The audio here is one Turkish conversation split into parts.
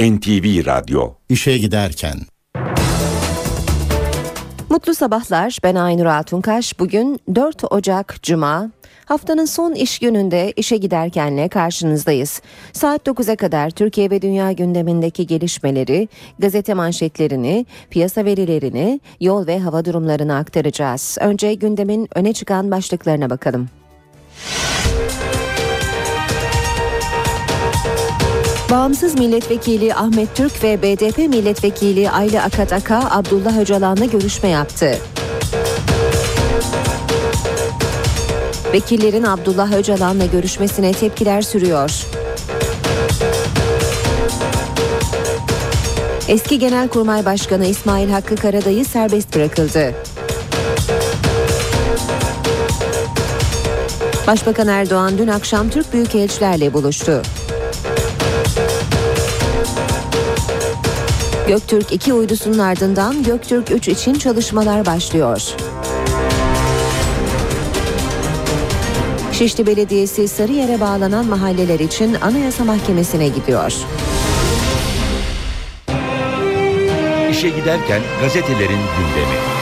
NTV Radyo İşe giderken Mutlu sabahlar. Ben Aynur Altunkaş. Bugün 4 Ocak Cuma. Haftanın son iş gününde işe giderkenle karşınızdayız. Saat 9'a kadar Türkiye ve dünya gündemindeki gelişmeleri, gazete manşetlerini, piyasa verilerini, yol ve hava durumlarını aktaracağız. Önce gündemin öne çıkan başlıklarına bakalım. Bağımsız Milletvekili Ahmet Türk ve BDP Milletvekili Ayla Akataka Abdullah Öcalan'la görüşme yaptı. Vekillerin Abdullah Öcalan'la görüşmesine tepkiler sürüyor. Eski Genelkurmay Başkanı İsmail Hakkı Karadayı serbest bırakıldı. Başbakan Erdoğan dün akşam Türk büyükelçilerle buluştu. Göktürk 2 uydusunun ardından Göktürk 3 için çalışmalar başlıyor. Şişli Belediyesi Sarıyer'e bağlanan mahalleler için Anayasa Mahkemesi'ne gidiyor. İşe giderken gazetelerin gündemi.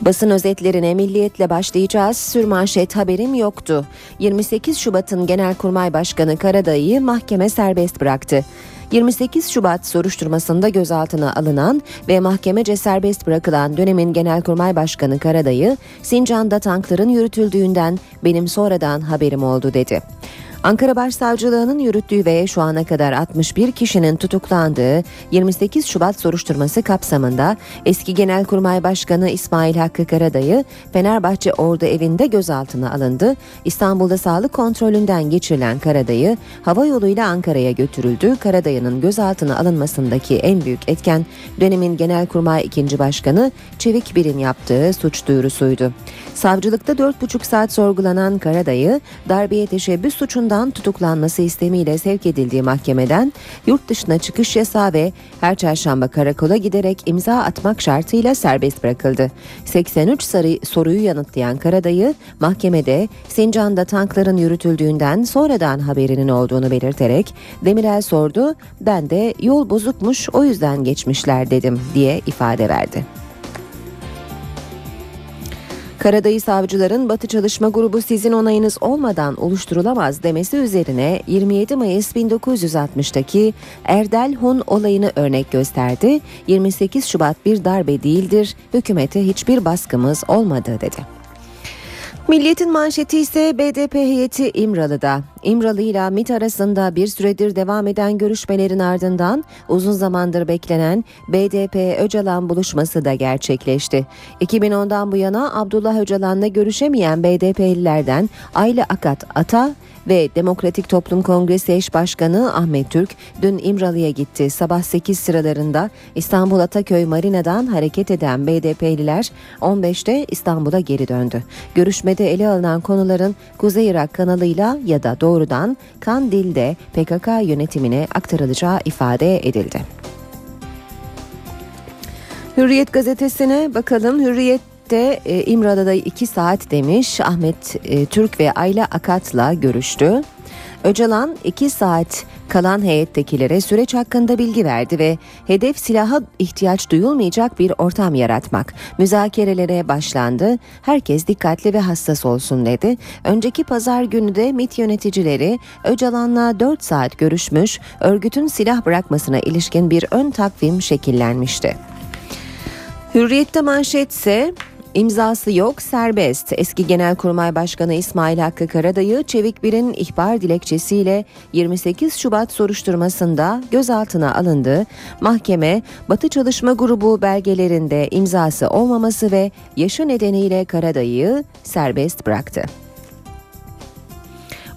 Basın özetlerine milliyetle başlayacağız. Sürmanşet haberim yoktu. 28 Şubat'ın Genelkurmay Başkanı Karadayı'yı mahkeme serbest bıraktı. 28 Şubat soruşturmasında gözaltına alınan ve mahkemece serbest bırakılan dönemin Genelkurmay Başkanı Karadayı, Sincan'da tankların yürütüldüğünden benim sonradan haberim oldu dedi. Ankara Başsavcılığı'nın yürüttüğü ve şu ana kadar 61 kişinin tutuklandığı 28 Şubat soruşturması kapsamında eski Genelkurmay Başkanı İsmail Hakkı Karadayı Fenerbahçe Ordu evinde gözaltına alındı. İstanbul'da sağlık kontrolünden geçirilen Karadayı hava yoluyla Ankara'ya götürüldü. Karadayı'nın gözaltına alınmasındaki en büyük etken dönemin Genelkurmay 2. Başkanı Çevik Bir'in yaptığı suç duyurusuydu. Savcılıkta 4,5 saat sorgulanan Karadayı darbeye teşebbüs suçundan tutuklanması istemiyle sevk edildiği mahkemeden yurt dışına çıkış yasağı ve her çarşamba karakola giderek imza atmak şartıyla serbest bırakıldı. 83 sarı soruyu yanıtlayan Karadayı mahkemede Sincan'da tankların yürütüldüğünden sonradan haberinin olduğunu belirterek Demirel sordu ben de yol bozukmuş o yüzden geçmişler dedim diye ifade verdi. Karadayı savcıların Batı Çalışma Grubu sizin onayınız olmadan oluşturulamaz demesi üzerine 27 Mayıs 1960'taki Erdel Hun olayını örnek gösterdi. 28 Şubat bir darbe değildir, hükümete hiçbir baskımız olmadı dedi. Milliyetin manşeti ise BDP heyeti İmralı'da. İmralı ile MİT arasında bir süredir devam eden görüşmelerin ardından uzun zamandır beklenen BDP Öcalan buluşması da gerçekleşti. 2010'dan bu yana Abdullah Öcalan'la görüşemeyen BDP'lilerden Ayla Akat Ata ve Demokratik Toplum Kongresi eş başkanı Ahmet Türk dün İmralı'ya gitti. Sabah 8 sıralarında İstanbul Ataköy Marina'dan hareket eden BDP'liler 15'te İstanbul'a geri döndü. Görüşmede ele alınan konuların Kuzey Irak kanalıyla ya da doğrudan Kandil'de PKK yönetimine aktarılacağı ifade edildi. Hürriyet gazetesine bakalım. Hürriyet Birlikte e, İmralı'da 2 saat demiş Ahmet e, Türk ve Ayla Akat'la görüştü. Öcalan 2 saat kalan heyettekilere süreç hakkında bilgi verdi ve hedef silaha ihtiyaç duyulmayacak bir ortam yaratmak. Müzakerelere başlandı. Herkes dikkatli ve hassas olsun dedi. Önceki pazar günü de MİT yöneticileri Öcalan'la 4 saat görüşmüş, örgütün silah bırakmasına ilişkin bir ön takvim şekillenmişti. Hürriyette manşetse İmzası yok serbest. Eski Genelkurmay Başkanı İsmail Hakkı Karadayı Çevik Bir'in ihbar dilekçesiyle 28 Şubat soruşturmasında gözaltına alındı. Mahkeme Batı Çalışma Grubu belgelerinde imzası olmaması ve yaşı nedeniyle Karadayı'yı serbest bıraktı.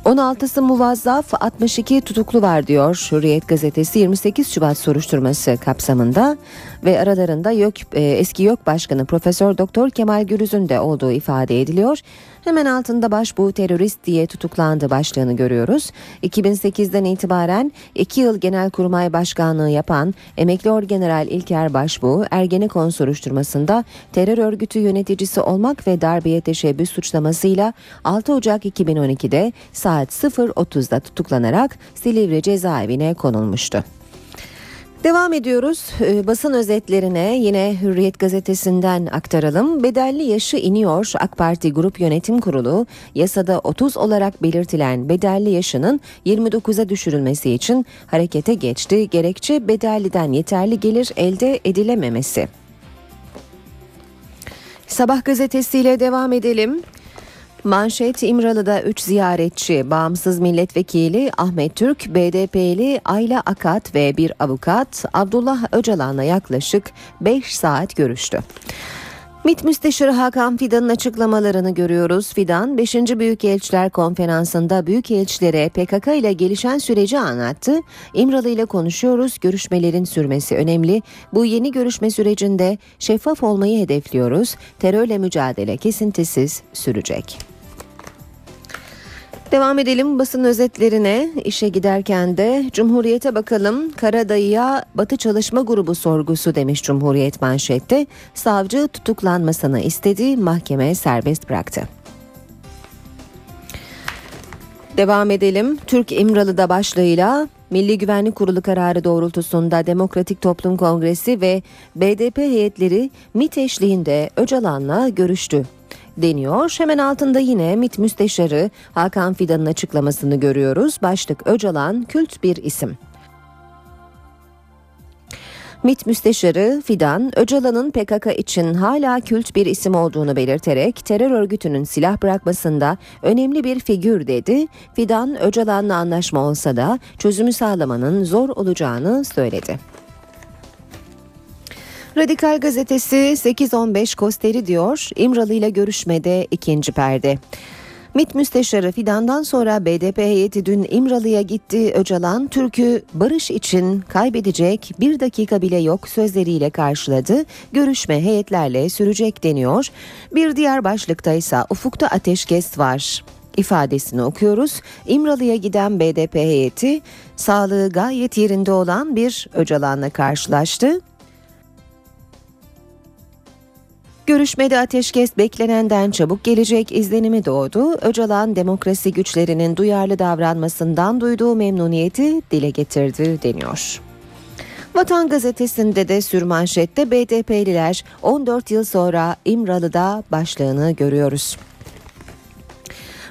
16'sı muvazzaf 62 tutuklu var diyor Hürriyet gazetesi 28 Şubat soruşturması kapsamında ve aralarında yok e, eski yok başkanı Profesör Doktor Kemal Gürüz'ün de olduğu ifade ediliyor. Hemen altında başbuğ terörist diye tutuklandı başlığını görüyoruz. 2008'den itibaren 2 yıl Genelkurmay Başkanlığı yapan emekli orgeneral İlker Başbuğ Ergenekon soruşturmasında terör örgütü yöneticisi olmak ve darbeye teşebbüs suçlamasıyla 6 Ocak 2012'de saat saat 0.30'da tutuklanarak Silivri cezaevine konulmuştu. Devam ediyoruz ee, basın özetlerine yine Hürriyet gazetesinden aktaralım. Bedelli yaşı iniyor AK Parti Grup Yönetim Kurulu yasada 30 olarak belirtilen bedelli yaşının 29'a düşürülmesi için harekete geçti. Gerekçe bedelliden yeterli gelir elde edilememesi. Sabah gazetesiyle devam edelim. Manşet İmralı'da 3 ziyaretçi, bağımsız milletvekili Ahmet Türk, BDP'li Ayla Akat ve bir avukat Abdullah Öcalan'la yaklaşık 5 saat görüştü. MİT Müsteşarı Hakan Fidan'ın açıklamalarını görüyoruz. Fidan 5. Büyükelçiler Konferansı'nda büyükelçilere PKK ile gelişen süreci anlattı. İmralı ile konuşuyoruz. Görüşmelerin sürmesi önemli. Bu yeni görüşme sürecinde şeffaf olmayı hedefliyoruz. Terörle mücadele kesintisiz sürecek. Devam edelim basın özetlerine. İşe giderken de Cumhuriyet'e bakalım. Karadayı'ya Batı Çalışma Grubu sorgusu demiş Cumhuriyet manşette. Savcı tutuklanmasını istedi, mahkeme serbest bıraktı. Devam edelim. Türk İmralı'da başlığıyla Milli Güvenlik Kurulu kararı doğrultusunda Demokratik Toplum Kongresi ve BDP heyetleri MİT eşliğinde Öcalan'la görüştü deniyor. Hemen altında yine MİT Müsteşarı Hakan Fidan'ın açıklamasını görüyoruz. Başlık Öcalan kült bir isim. MİT Müsteşarı Fidan, Öcalan'ın PKK için hala kült bir isim olduğunu belirterek terör örgütünün silah bırakmasında önemli bir figür dedi. Fidan, Öcalan'la anlaşma olsa da çözümü sağlamanın zor olacağını söyledi. Radikal gazetesi 8-15 Kosteri diyor İmralı ile görüşmede ikinci perde. MİT Müsteşarı Fidan'dan sonra BDP heyeti dün İmralı'ya gitti. Öcalan Türk'ü barış için kaybedecek bir dakika bile yok sözleriyle karşıladı. Görüşme heyetlerle sürecek deniyor. Bir diğer başlıkta ise ufukta ateşkes var ifadesini okuyoruz. İmralı'ya giden BDP heyeti sağlığı gayet yerinde olan bir Öcalan'la karşılaştı. Görüşmede ateşkes beklenenden çabuk gelecek izlenimi doğdu. Öcalan demokrasi güçlerinin duyarlı davranmasından duyduğu memnuniyeti dile getirdi deniyor. Vatan gazetesinde de sürmanşette BDP'liler 14 yıl sonra İmralı'da başlığını görüyoruz.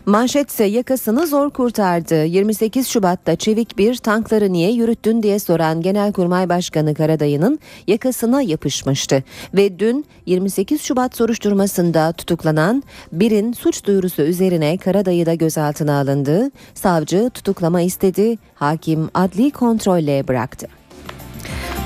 Manşetse yakasını zor kurtardı. 28 Şubat'ta Çevik bir tankları niye yürüttün diye soran Genelkurmay Başkanı Karadayı'nın yakasına yapışmıştı. Ve dün 28 Şubat soruşturmasında tutuklanan birin suç duyurusu üzerine Karadayı da gözaltına alındı. Savcı tutuklama istedi, hakim adli kontrolle bıraktı.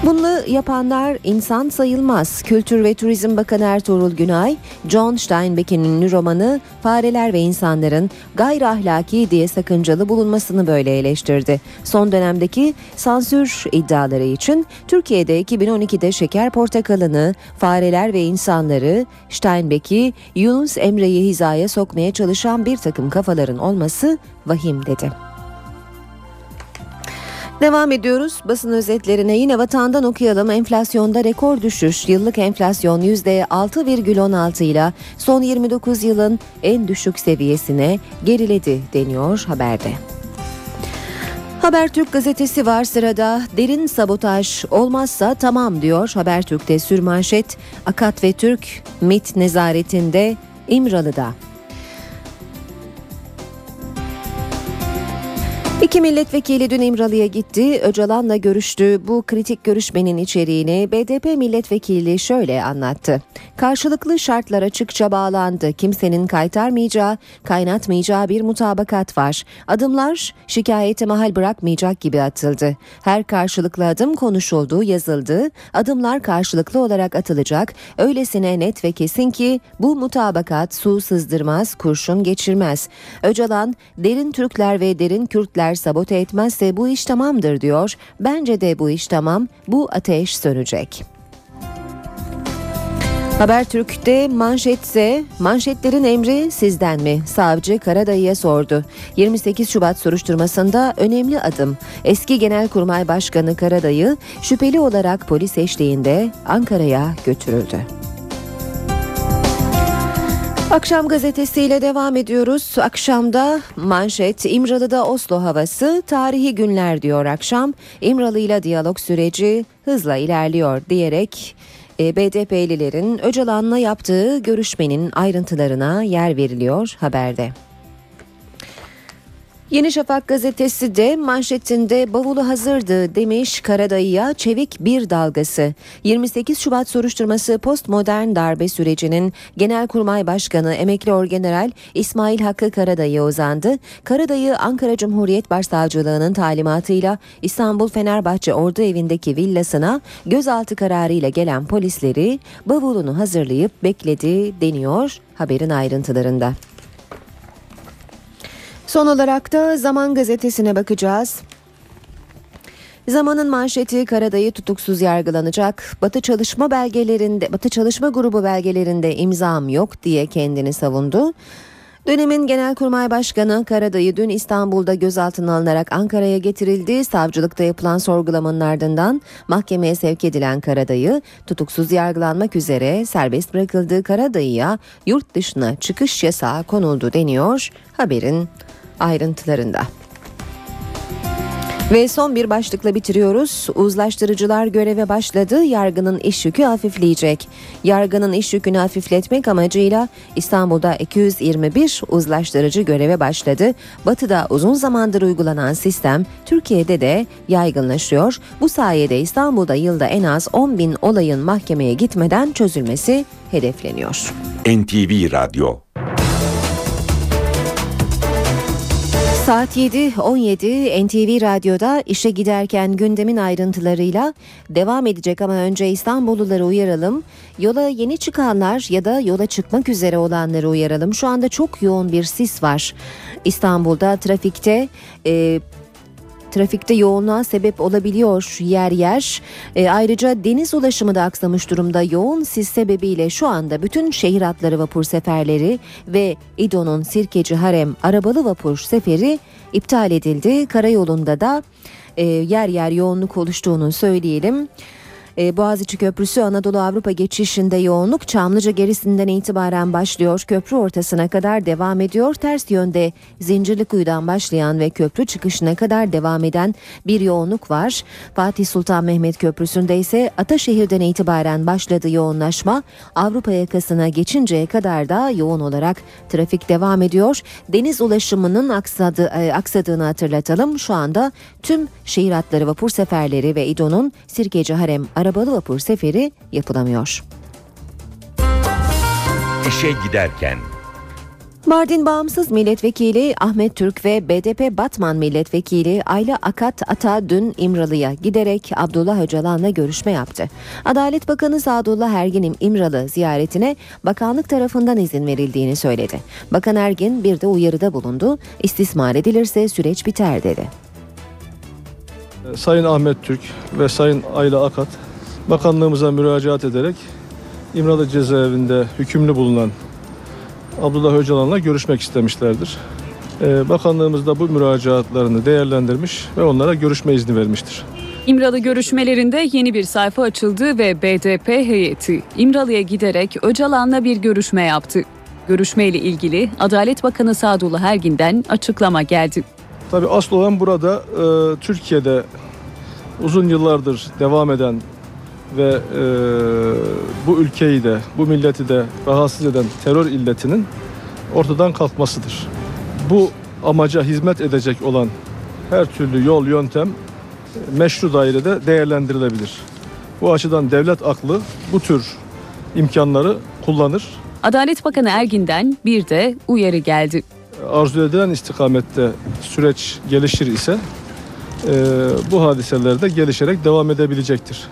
Bunu yapanlar insan sayılmaz. Kültür ve Turizm Bakanı Ertuğrul Günay, John Steinbeck'in ünlü romanı Fareler ve İnsanların gayri ahlaki diye sakıncalı bulunmasını böyle eleştirdi. Son dönemdeki sansür iddiaları için Türkiye'de 2012'de Şeker Portakalı'nı, Fareler ve İnsanları, Steinbeck'i, Yunus Emre'yi hizaya sokmaya çalışan bir takım kafaların olması vahim dedi. Devam ediyoruz basın özetlerine yine vatandan okuyalım. Enflasyonda rekor düşüş. Yıllık enflasyon %6,16 ile son 29 yılın en düşük seviyesine geriledi deniyor haberde. Habertürk gazetesi var sırada. Derin sabotaj olmazsa tamam diyor Habertürk'te sürmanşet. Akat ve Türk MIT nezaretinde İmralı'da. İki milletvekili dün İmralı'ya gitti. Öcalan'la görüştü. Bu kritik görüşmenin içeriğini BDP milletvekili şöyle anlattı. Karşılıklı şartlar açıkça bağlandı. Kimsenin kaytarmayacağı, kaynatmayacağı bir mutabakat var. Adımlar şikayete mahal bırakmayacak gibi atıldı. Her karşılıklı adım konuşuldu, yazıldı. Adımlar karşılıklı olarak atılacak. Öylesine net ve kesin ki bu mutabakat su sızdırmaz, kurşun geçirmez. Öcalan, derin Türkler ve derin Kürtler sabote etmezse bu iş tamamdır diyor. Bence de bu iş tamam. Bu ateş sönecek. Habertürk'te manşetse manşetlerin emri sizden mi? Savcı Karadayı'ya sordu. 28 Şubat soruşturmasında önemli adım. Eski Genelkurmay Başkanı Karadayı şüpheli olarak polis eşliğinde Ankara'ya götürüldü. Akşam gazetesiyle devam ediyoruz. Akşamda manşet İmralı'da Oslo havası tarihi günler diyor akşam. İmralı ile diyalog süreci hızla ilerliyor diyerek e, BDP'lilerin Öcalan'la yaptığı görüşmenin ayrıntılarına yer veriliyor haberde. Yeni Şafak gazetesi de manşetinde bavulu hazırdı demiş Karadayı'ya çevik bir dalgası. 28 Şubat soruşturması postmodern darbe sürecinin Genelkurmay Başkanı Emekli Orgeneral İsmail Hakkı Karadayı uzandı. Karadayı Ankara Cumhuriyet Başsavcılığı'nın talimatıyla İstanbul Fenerbahçe Ordu Evi'ndeki villasına gözaltı kararıyla gelen polisleri bavulunu hazırlayıp bekledi deniyor haberin ayrıntılarında. Son olarak da Zaman Gazetesi'ne bakacağız. Zamanın manşeti Karadayı tutuksuz yargılanacak. Batı çalışma belgelerinde, Batı çalışma grubu belgelerinde imzam yok diye kendini savundu. Dönemin Genelkurmay Başkanı Karadayı dün İstanbul'da gözaltına alınarak Ankara'ya getirildi. Savcılıkta yapılan sorgulamanın ardından mahkemeye sevk edilen Karadayı tutuksuz yargılanmak üzere serbest bırakıldığı Karadayı'ya yurt dışına çıkış yasağı konuldu deniyor haberin ayrıntılarında. Ve son bir başlıkla bitiriyoruz. Uzlaştırıcılar göreve başladı. Yargının iş yükü hafifleyecek. Yargının iş yükünü hafifletmek amacıyla İstanbul'da 221 uzlaştırıcı göreve başladı. Batı'da uzun zamandır uygulanan sistem Türkiye'de de yaygınlaşıyor. Bu sayede İstanbul'da yılda en az 10 bin olayın mahkemeye gitmeden çözülmesi hedefleniyor. NTV Radyo Saat 7.17 NTV Radyo'da işe giderken gündemin ayrıntılarıyla devam edecek ama önce İstanbulluları uyaralım. Yola yeni çıkanlar ya da yola çıkmak üzere olanları uyaralım. Şu anda çok yoğun bir sis var. İstanbul'da trafikte e, trafikte yoğunluğa sebep olabiliyor yer yer. E, ayrıca deniz ulaşımı da aksamış durumda. Yoğun sis sebebiyle şu anda bütün şehir hatları vapur seferleri ve İdo'nun Sirkeci Harem arabalı vapur seferi iptal edildi. Karayolunda da e, yer yer yoğunluk oluştuğunu söyleyelim. E, Boğaziçi Köprüsü Anadolu Avrupa geçişinde yoğunluk Çamlıca gerisinden itibaren başlıyor. Köprü ortasına kadar devam ediyor. Ters yönde Zincirlikuyu'dan başlayan ve köprü çıkışına kadar devam eden bir yoğunluk var. Fatih Sultan Mehmet Köprüsü'nde ise Ataşehir'den itibaren başladı yoğunlaşma. Avrupa yakasına geçinceye kadar da yoğun olarak trafik devam ediyor. Deniz ulaşımının aksadı, e, aksadığını hatırlatalım. Şu anda tüm şehir hatları vapur seferleri ve İDO'nun Sirkeci Harem arabalı vapur seferi yapılamıyor. İşe giderken Mardin Bağımsız Milletvekili Ahmet Türk ve BDP Batman Milletvekili Ayla Akat Ata dün İmralı'ya giderek Abdullah Öcalan'la görüşme yaptı. Adalet Bakanı Sadullah Ergin'in İmralı ziyaretine bakanlık tarafından izin verildiğini söyledi. Bakan Ergin bir de uyarıda bulundu. İstismar edilirse süreç biter dedi. Sayın Ahmet Türk ve Sayın Ayla Akat bakanlığımıza müracaat ederek İmralı cezaevinde hükümlü bulunan Abdullah Öcalan'la görüşmek istemişlerdir. Ee, Bakanlığımız da bu müracaatlarını değerlendirmiş ve onlara görüşme izni vermiştir. İmralı görüşmelerinde yeni bir sayfa açıldı ve BDP heyeti İmralı'ya giderek Öcalan'la bir görüşme yaptı. Görüşmeyle ilgili Adalet Bakanı Sadullah Ergin'den açıklama geldi. Tabii asıl olan burada e, Türkiye'de uzun yıllardır devam eden ve e, bu ülkeyi de bu milleti de rahatsız eden terör illetinin ortadan kalkmasıdır. Bu amaca hizmet edecek olan her türlü yol yöntem e, meşru dairede değerlendirilebilir. Bu açıdan devlet aklı bu tür imkanları kullanır. Adalet Bakanı Ergin'den bir de uyarı geldi. Arzu edilen istikamette süreç gelişir ise e, bu hadiseler de gelişerek devam edebilecektir.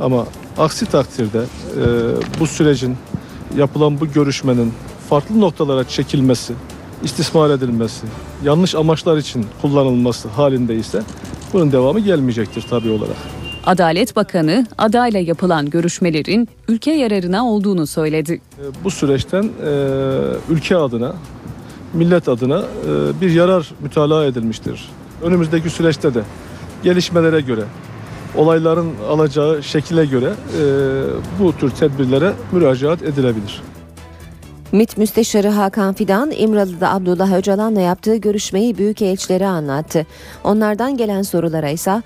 Ama aksi takdirde e, bu sürecin yapılan bu görüşmenin farklı noktalara çekilmesi, istismar edilmesi, yanlış amaçlar için kullanılması halinde ise bunun devamı gelmeyecektir tabii olarak. Adalet Bakanı adayla yapılan görüşmelerin ülke yararına olduğunu söyledi. E, Bu süreçten e, ülke adına, millet adına e, bir yarar mütalaa edilmiştir. Önümüzdeki süreçte de gelişmelere göre, olayların alacağı şekile göre e, bu tür tedbirlere müracaat edilebilir. MİT Müsteşarı Hakan Fidan, İmralı'da Abdullah Öcalan'la yaptığı görüşmeyi büyükelçilere anlattı. Onlardan gelen sorulara ise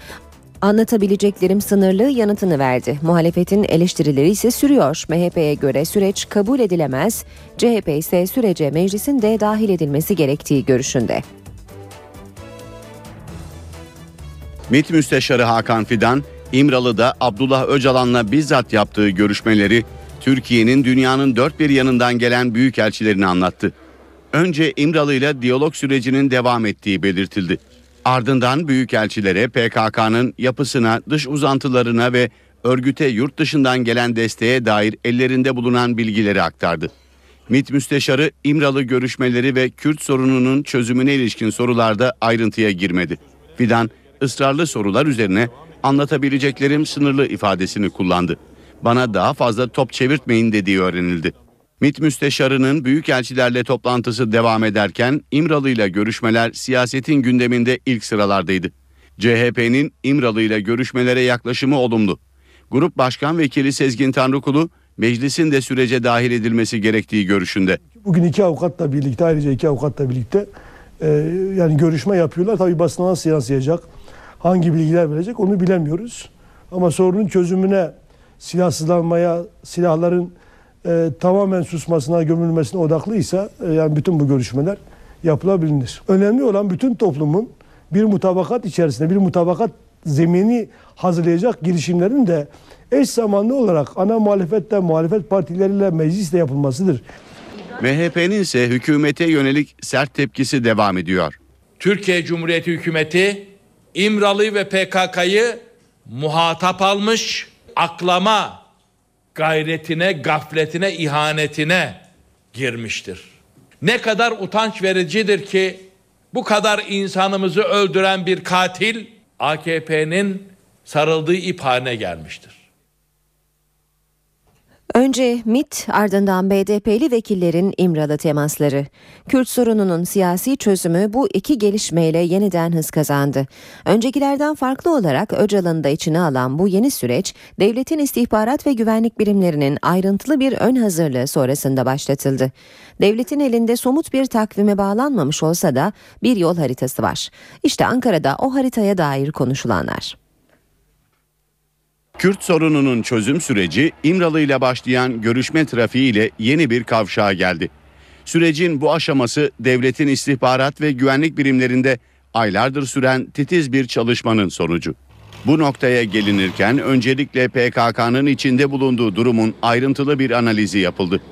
anlatabileceklerim sınırlı yanıtını verdi. Muhalefetin eleştirileri ise sürüyor. MHP'ye göre süreç kabul edilemez, CHP ise sürece meclisin de dahil edilmesi gerektiği görüşünde. MİT Müsteşarı Hakan Fidan, İmralı'da Abdullah Öcalan'la bizzat yaptığı görüşmeleri Türkiye'nin dünyanın dört bir yanından gelen büyükelçilerini anlattı. Önce İmralı ile diyalog sürecinin devam ettiği belirtildi. Ardından büyükelçilere PKK'nın yapısına, dış uzantılarına ve örgüte yurt dışından gelen desteğe dair ellerinde bulunan bilgileri aktardı. MİT Müsteşarı İmralı görüşmeleri ve Kürt sorununun çözümüne ilişkin sorularda ayrıntıya girmedi. Fidan ısrarlı sorular üzerine anlatabileceklerim sınırlı ifadesini kullandı. Bana daha fazla top çevirtmeyin dediği öğrenildi. MİT müsteşarının büyükelçilerle toplantısı devam ederken İmralı ile görüşmeler siyasetin gündeminde ilk sıralardaydı. CHP'nin İmralı ile görüşmelere yaklaşımı olumlu. Grup Başkan Vekili Sezgin Tanrıkulu meclisin de sürece dahil edilmesi gerektiği görüşünde. Bugün iki avukatla birlikte ayrıca iki avukatla birlikte e, yani görüşme yapıyorlar. Tabii basına nasıl yansıyacak, hangi bilgiler verecek onu bilemiyoruz. Ama sorunun çözümüne silahsızlanmaya, silahların e, tamamen susmasına, gömülmesine odaklıysa e, yani bütün bu görüşmeler yapılabilir. Önemli olan bütün toplumun bir mutabakat içerisinde, bir mutabakat zemini hazırlayacak girişimlerin de eş zamanlı olarak ana muhalefetle, muhalefet partileriyle meclisle yapılmasıdır. MHP'nin ise hükümete yönelik sert tepkisi devam ediyor. Türkiye Cumhuriyeti hükümeti İmralı ve PKK'yı muhatap almış, aklama gayretine, gafletine, ihanetine girmiştir. Ne kadar utanç vericidir ki bu kadar insanımızı öldüren bir katil AKP'nin sarıldığı ip gelmiştir. Önce MIT ardından BDP'li vekillerin İmralı temasları. Kürt sorununun siyasi çözümü bu iki gelişmeyle yeniden hız kazandı. Öncekilerden farklı olarak Öcalan'ı da içine alan bu yeni süreç devletin istihbarat ve güvenlik birimlerinin ayrıntılı bir ön hazırlığı sonrasında başlatıldı. Devletin elinde somut bir takvime bağlanmamış olsa da bir yol haritası var. İşte Ankara'da o haritaya dair konuşulanlar. Kürt sorununun çözüm süreci İmralı ile başlayan görüşme trafiği ile yeni bir kavşağa geldi. Sürecin bu aşaması devletin istihbarat ve güvenlik birimlerinde aylardır süren titiz bir çalışmanın sonucu. Bu noktaya gelinirken öncelikle PKK'nın içinde bulunduğu durumun ayrıntılı bir analizi yapıldı.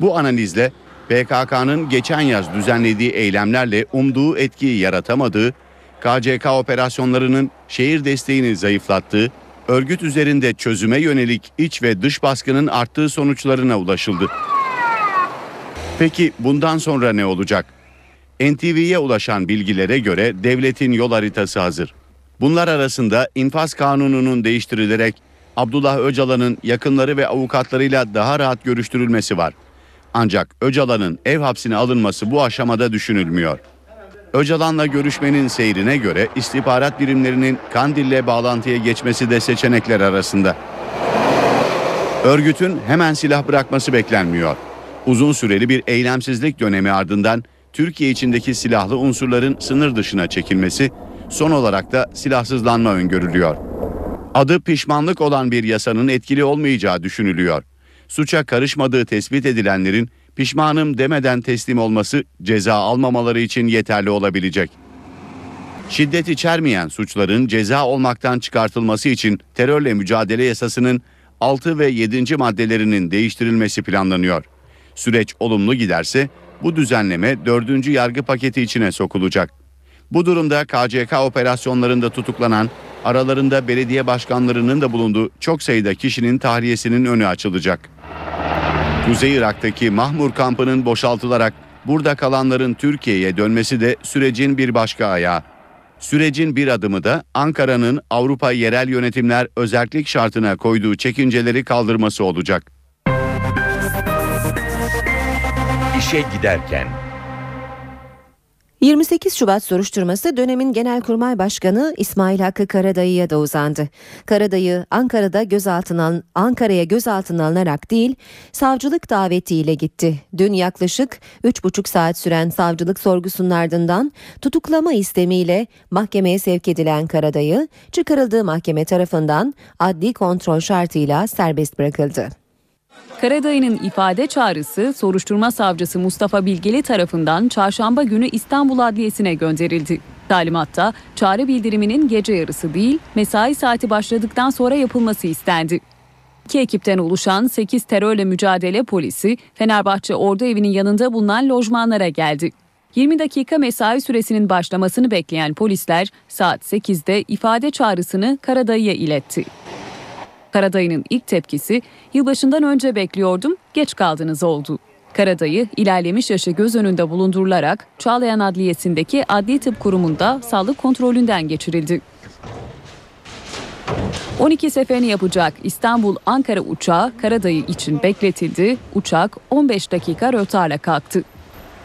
Bu analizle PKK'nın geçen yaz düzenlediği eylemlerle umduğu etkiyi yaratamadığı, KCK operasyonlarının şehir desteğini zayıflattığı, örgüt üzerinde çözüme yönelik iç ve dış baskının arttığı sonuçlarına ulaşıldı. Peki bundan sonra ne olacak? NTV'ye ulaşan bilgilere göre devletin yol haritası hazır. Bunlar arasında infaz kanununun değiştirilerek Abdullah Öcalan'ın yakınları ve avukatlarıyla daha rahat görüştürülmesi var. Ancak Öcalan'ın ev hapsine alınması bu aşamada düşünülmüyor. Öcalan'la görüşmenin seyrine göre istihbarat birimlerinin Kandil'le bağlantıya geçmesi de seçenekler arasında. Örgütün hemen silah bırakması beklenmiyor. Uzun süreli bir eylemsizlik dönemi ardından Türkiye içindeki silahlı unsurların sınır dışına çekilmesi, son olarak da silahsızlanma öngörülüyor. Adı pişmanlık olan bir yasanın etkili olmayacağı düşünülüyor. Suça karışmadığı tespit edilenlerin pişmanım demeden teslim olması ceza almamaları için yeterli olabilecek. Şiddet içermeyen suçların ceza olmaktan çıkartılması için terörle mücadele yasasının 6 ve 7. maddelerinin değiştirilmesi planlanıyor. Süreç olumlu giderse bu düzenleme 4. yargı paketi içine sokulacak. Bu durumda KCK operasyonlarında tutuklanan, aralarında belediye başkanlarının da bulunduğu çok sayıda kişinin tahliyesinin önü açılacak. Kuzey Irak'taki Mahmur kampının boşaltılarak burada kalanların Türkiye'ye dönmesi de sürecin bir başka ayağı. Sürecin bir adımı da Ankara'nın Avrupa yerel yönetimler özellik şartına koyduğu çekinceleri kaldırması olacak. İşe giderken 28 Şubat soruşturması dönemin Genelkurmay Başkanı İsmail Hakkı Karadayı'ya da uzandı. Karadayı Ankara'da gözaltına Ankara'ya gözaltına alınarak değil, savcılık davetiyle gitti. Dün yaklaşık 3,5 saat süren savcılık sorgusunun ardından tutuklama istemiyle mahkemeye sevk edilen Karadayı, çıkarıldığı mahkeme tarafından adli kontrol şartıyla serbest bırakıldı. Karadayı'nın ifade çağrısı soruşturma savcısı Mustafa Bilgeli tarafından çarşamba günü İstanbul Adliyesi'ne gönderildi. Talimatta çağrı bildiriminin gece yarısı değil mesai saati başladıktan sonra yapılması istendi. İki ekipten oluşan 8 terörle mücadele polisi Fenerbahçe Ordu Evi'nin yanında bulunan lojmanlara geldi. 20 dakika mesai süresinin başlamasını bekleyen polisler saat 8'de ifade çağrısını Karadayı'ya iletti. Karadayı'nın ilk tepkisi yılbaşından önce bekliyordum, geç kaldınız oldu. Karadayı ilerlemiş yaşı göz önünde bulundurularak Çağlayan Adliyesi'ndeki Adli Tıp Kurumu'nda sağlık kontrolünden geçirildi. 12 seferini yapacak İstanbul-Ankara uçağı Karadayı için bekletildi. Uçak 15 dakika rötarla kalktı.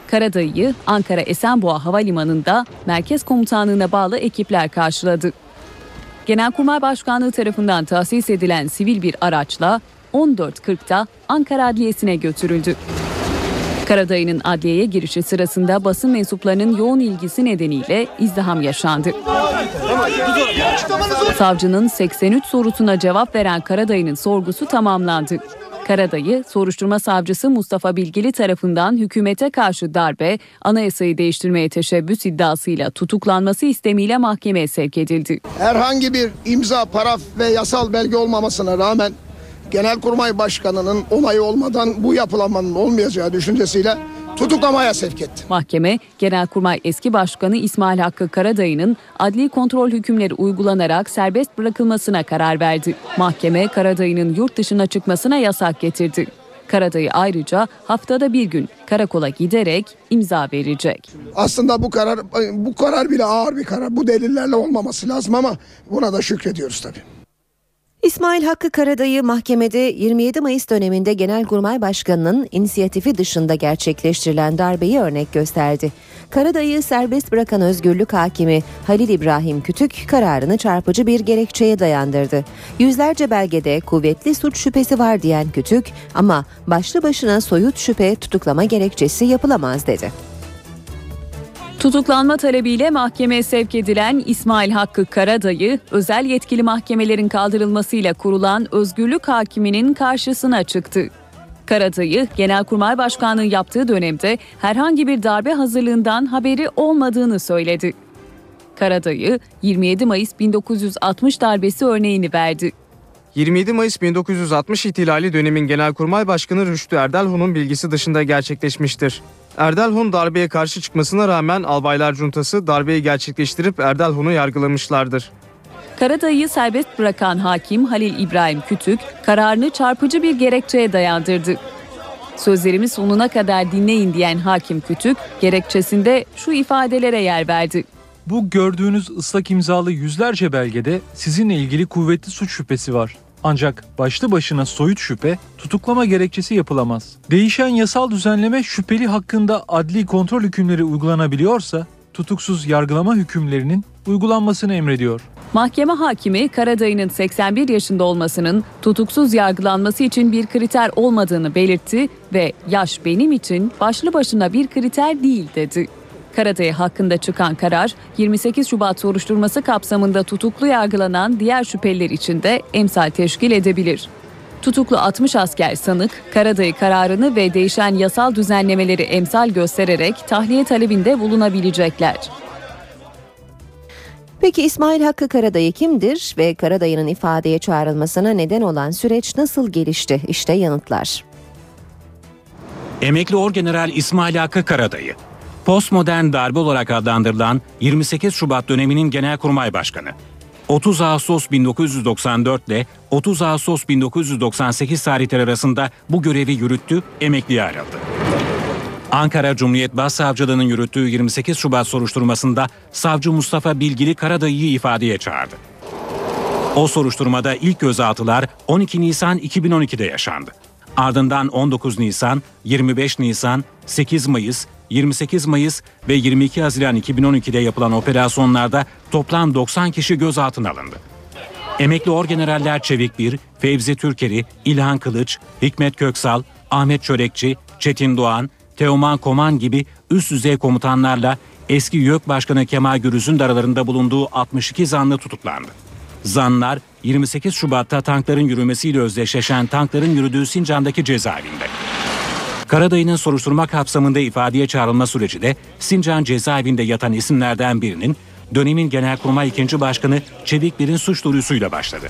Karadayı'yı Ankara Esenboğa Havalimanı'nda Merkez Komutanlığı'na bağlı ekipler karşıladı. Genelkurmay Başkanlığı tarafından tahsis edilen sivil bir araçla 14.40'da Ankara Adliyesi'ne götürüldü. Karadayı'nın adliyeye girişi sırasında basın mensuplarının yoğun ilgisi nedeniyle izdiham yaşandı. Savcının 83 sorusuna cevap veren Karadayı'nın sorgusu tamamlandı. Karadayı, soruşturma savcısı Mustafa Bilgili tarafından hükümete karşı darbe, anayasayı değiştirmeye teşebbüs iddiasıyla tutuklanması istemiyle mahkemeye sevk edildi. Herhangi bir imza, paraf ve yasal belge olmamasına rağmen Genelkurmay Başkanı'nın onayı olmadan bu yapılanmanın olmayacağı düşüncesiyle tutuklamaya sevk etti. Mahkeme, Genelkurmay eski başkanı İsmail Hakkı Karadayı'nın adli kontrol hükümleri uygulanarak serbest bırakılmasına karar verdi. Mahkeme, Karadayı'nın yurt dışına çıkmasına yasak getirdi. Karadayı ayrıca haftada bir gün karakola giderek imza verecek. Aslında bu karar bu karar bile ağır bir karar. Bu delillerle olmaması lazım ama buna da şükrediyoruz tabii. İsmail Hakkı Karadayı mahkemede 27 Mayıs döneminde Genelkurmay Başkanı'nın inisiyatifi dışında gerçekleştirilen darbeyi örnek gösterdi. Karadayı serbest bırakan özgürlük hakimi Halil İbrahim Kütük kararını çarpıcı bir gerekçeye dayandırdı. Yüzlerce belgede kuvvetli suç şüphesi var diyen Kütük ama başlı başına soyut şüphe tutuklama gerekçesi yapılamaz dedi. Tutuklanma talebiyle mahkemeye sevk edilen İsmail Hakkı Karadayı, özel yetkili mahkemelerin kaldırılmasıyla kurulan özgürlük hakiminin karşısına çıktı. Karadayı, Genelkurmay Başkanlığı yaptığı dönemde herhangi bir darbe hazırlığından haberi olmadığını söyledi. Karadayı, 27 Mayıs 1960 darbesi örneğini verdi. 27 Mayıs 1960 ihtilali dönemin Genelkurmay Başkanı Rüştü Erdelhun'un bilgisi dışında gerçekleşmiştir. Erdelhun darbeye karşı çıkmasına rağmen Albaylar Cuntası darbeyi gerçekleştirip Erdelhun'u yargılamışlardır. Karadayı'yı serbest bırakan hakim Halil İbrahim Kütük kararını çarpıcı bir gerekçeye dayandırdı. Sözlerimi sonuna kadar dinleyin diyen hakim Kütük gerekçesinde şu ifadelere yer verdi. Bu gördüğünüz ıslak imzalı yüzlerce belgede sizinle ilgili kuvvetli suç şüphesi var. Ancak başlı başına soyut şüphe tutuklama gerekçesi yapılamaz. Değişen yasal düzenleme şüpheli hakkında adli kontrol hükümleri uygulanabiliyorsa tutuksuz yargılama hükümlerinin uygulanmasını emrediyor. Mahkeme hakimi Karadayı'nın 81 yaşında olmasının tutuksuz yargılanması için bir kriter olmadığını belirtti ve yaş benim için başlı başına bir kriter değil dedi. Karadayı hakkında çıkan karar 28 Şubat soruşturması kapsamında tutuklu yargılanan diğer şüpheliler için de emsal teşkil edebilir. Tutuklu 60 asker sanık Karadayı kararını ve değişen yasal düzenlemeleri emsal göstererek tahliye talebinde bulunabilecekler. Peki İsmail Hakkı Karadayı kimdir ve Karadayı'nın ifadeye çağrılmasına neden olan süreç nasıl gelişti? İşte yanıtlar. Emekli Orgeneral İsmail Hakkı Karadayı, postmodern darbe olarak adlandırılan 28 Şubat döneminin Genelkurmay Başkanı. 30 Ağustos 1994 ile 30 Ağustos 1998 tarihleri arasında bu görevi yürüttü, emekliye ayrıldı. Ankara Cumhuriyet Başsavcılığı'nın yürüttüğü 28 Şubat soruşturmasında savcı Mustafa Bilgili Karadayı'yı ifadeye çağırdı. O soruşturmada ilk gözaltılar 12 Nisan 2012'de yaşandı. Ardından 19 Nisan, 25 Nisan, 8 Mayıs, 28 Mayıs ve 22 Haziran 2012'de yapılan operasyonlarda toplam 90 kişi gözaltına alındı. Emekli orgeneraller Çevik Bir, Fevzi Türkeri, İlhan Kılıç, Hikmet Köksal, Ahmet Çörekçi, Çetin Doğan, Teoman Koman gibi üst düzey komutanlarla eski YÖK Başkanı Kemal Gürüz'ün de aralarında bulunduğu 62 zanlı tutuklandı. Zanlar 28 Şubat'ta tankların yürümesiyle özdeşleşen tankların yürüdüğü Sincan'daki cezaevinde. Karadayı'nın soruşturma kapsamında ifadeye çağrılma süreci de Sincan cezaevinde yatan isimlerden birinin dönemin Genelkurmay 2. Başkanı Çevik Bir'in suç duyurusuyla başladı.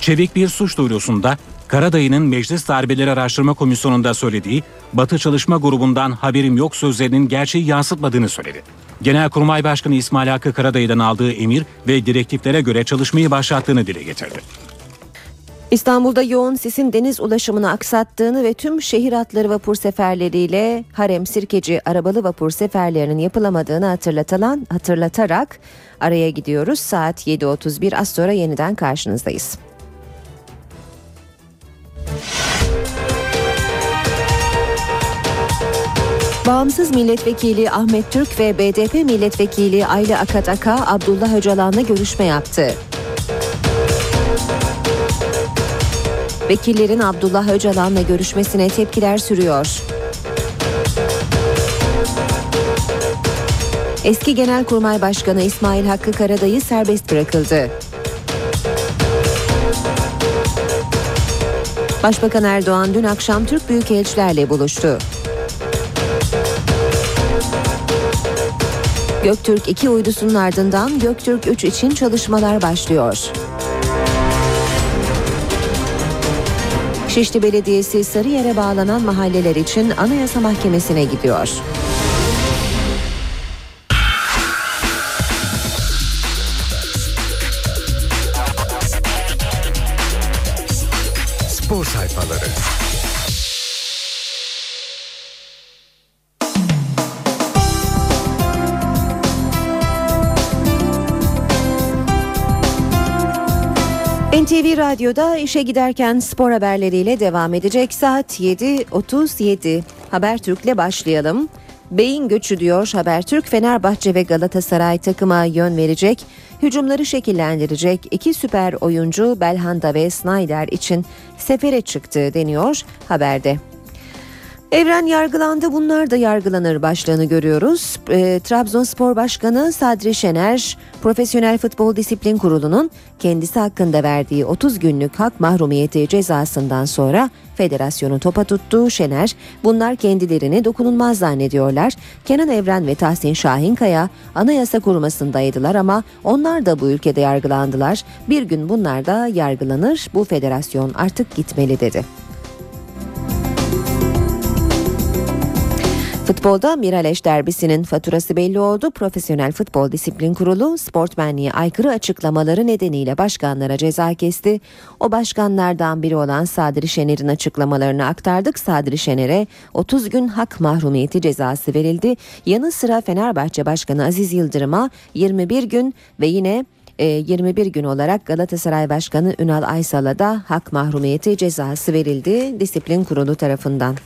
Çevik Bir suç duyurusunda Karadayı'nın Meclis Darbeleri Araştırma Komisyonu'nda söylediği Batı Çalışma Grubu'ndan haberim yok sözlerinin gerçeği yansıtmadığını söyledi. Genelkurmay Başkanı İsmail Hakkı Karadayı'dan aldığı emir ve direktiflere göre çalışmayı başlattığını dile getirdi. İstanbul'da yoğun sisin deniz ulaşımını aksattığını ve tüm şehir hatları vapur seferleriyle harem sirkeci arabalı vapur seferlerinin yapılamadığını hatırlatılan hatırlatarak araya gidiyoruz. Saat 7.31 az sonra yeniden karşınızdayız. Bağımsız Milletvekili Ahmet Türk ve BDP Milletvekili Ayla Akataka Abdullah Öcalan'la görüşme yaptı. Vekillerin Abdullah Öcalan'la görüşmesine tepkiler sürüyor. Eski Genelkurmay Başkanı İsmail Hakkı Karadayı serbest bırakıldı. Başbakan Erdoğan dün akşam Türk büyükelçilerle buluştu. Göktürk 2 uydusunun ardından Göktürk 3 için çalışmalar başlıyor. Şişli Belediyesi Sarıyer'e bağlanan mahalleler için Anayasa Mahkemesi'ne gidiyor. Spor sayfaları. NTV Radyo'da işe giderken spor haberleriyle devam edecek. Saat 7.37. Habertürk'le başlayalım. Beyin göçü diyor Habertürk. Fenerbahçe ve Galatasaray takıma yön verecek. Hücumları şekillendirecek iki süper oyuncu Belhanda ve Snyder için sefere çıktı deniyor haberde. Evren yargılandı bunlar da yargılanır başlığını görüyoruz. E, Trabzonspor Başkanı Sadri Şener Profesyonel Futbol Disiplin Kurulu'nun kendisi hakkında verdiği 30 günlük hak mahrumiyeti cezasından sonra federasyonu topa tuttu. Şener bunlar kendilerini dokunulmaz zannediyorlar. Kenan Evren ve Tahsin Şahinkaya anayasa korumasındaydılar ama onlar da bu ülkede yargılandılar. Bir gün bunlar da yargılanır. Bu federasyon artık gitmeli dedi. Futbolda Miraleş derbisinin faturası belli oldu. Profesyonel Futbol Disiplin Kurulu sportmenliğe aykırı açıklamaları nedeniyle başkanlara ceza kesti. O başkanlardan biri olan Sadri Şener'in açıklamalarını aktardık. Sadri Şener'e 30 gün hak mahrumiyeti cezası verildi. Yanı sıra Fenerbahçe Başkanı Aziz Yıldırım'a 21 gün ve yine 21 gün olarak Galatasaray Başkanı Ünal Aysal'a da hak mahrumiyeti cezası verildi disiplin kurulu tarafından.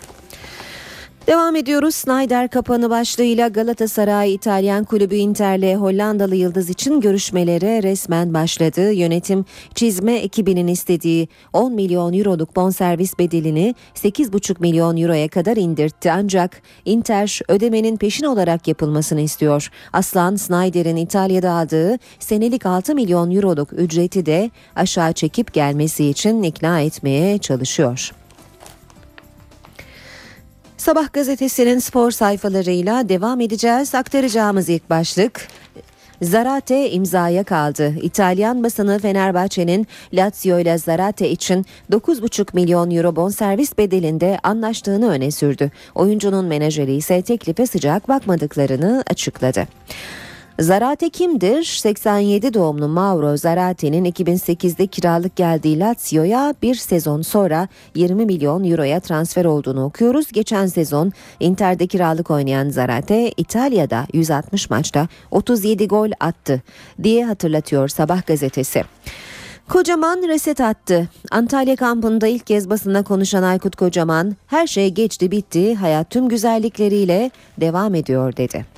Devam ediyoruz. Snyder kapanı başlığıyla Galatasaray İtalyan kulübü Inter'le Hollandalı yıldız için görüşmelere resmen başladı. Yönetim çizme ekibinin istediği 10 milyon euroluk bonservis bedelini 8,5 milyon euroya kadar indirtti. Ancak Inter ödemenin peşin olarak yapılmasını istiyor. Aslan Snyder'in İtalya'da aldığı senelik 6 milyon euroluk ücreti de aşağı çekip gelmesi için ikna etmeye çalışıyor. Sabah gazetesinin spor sayfalarıyla devam edeceğiz. Aktaracağımız ilk başlık Zarate imzaya kaldı. İtalyan basını Fenerbahçe'nin Lazio ile Zarate için 9,5 milyon euro bonservis bedelinde anlaştığını öne sürdü. Oyuncunun menajeri ise teklife sıcak bakmadıklarını açıkladı. Zarate kimdir? 87 doğumlu Mauro Zarate'nin 2008'de kiralık geldiği Lazio'ya bir sezon sonra 20 milyon euroya transfer olduğunu okuyoruz. Geçen sezon Inter'de kiralık oynayan Zarate İtalya'da 160 maçta 37 gol attı diye hatırlatıyor Sabah gazetesi. Kocaman reset attı. Antalya kampında ilk kez basına konuşan Aykut Kocaman, her şey geçti bitti, hayat tüm güzellikleriyle devam ediyor dedi.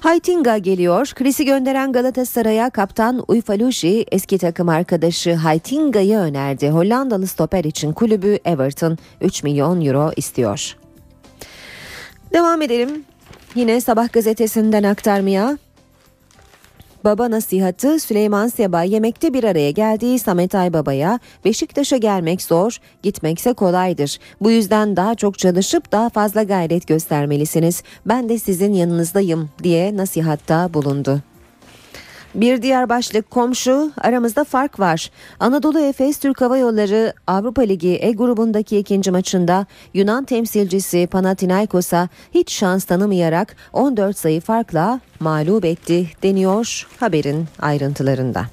Haytinga geliyor. Chris'i gönderen Galatasaray'a kaptan Uyfaluji eski takım arkadaşı Haytinga'yı önerdi. Hollandalı stoper için kulübü Everton 3 milyon euro istiyor. Devam edelim. Yine Sabah gazetesinden aktarmaya. Baba nasihatı Süleyman Seba yemekte bir araya geldiği Samet Aybaba'ya Beşiktaş'a gelmek zor, gitmekse kolaydır. Bu yüzden daha çok çalışıp daha fazla gayret göstermelisiniz. Ben de sizin yanınızdayım diye nasihatta bulundu. Bir diğer başlık komşu aramızda fark var. Anadolu Efes Türk Hava Yolları Avrupa Ligi E grubundaki ikinci maçında Yunan temsilcisi Panathinaikos'a hiç şans tanımayarak 14 sayı farkla mağlup etti deniyor haberin ayrıntılarında.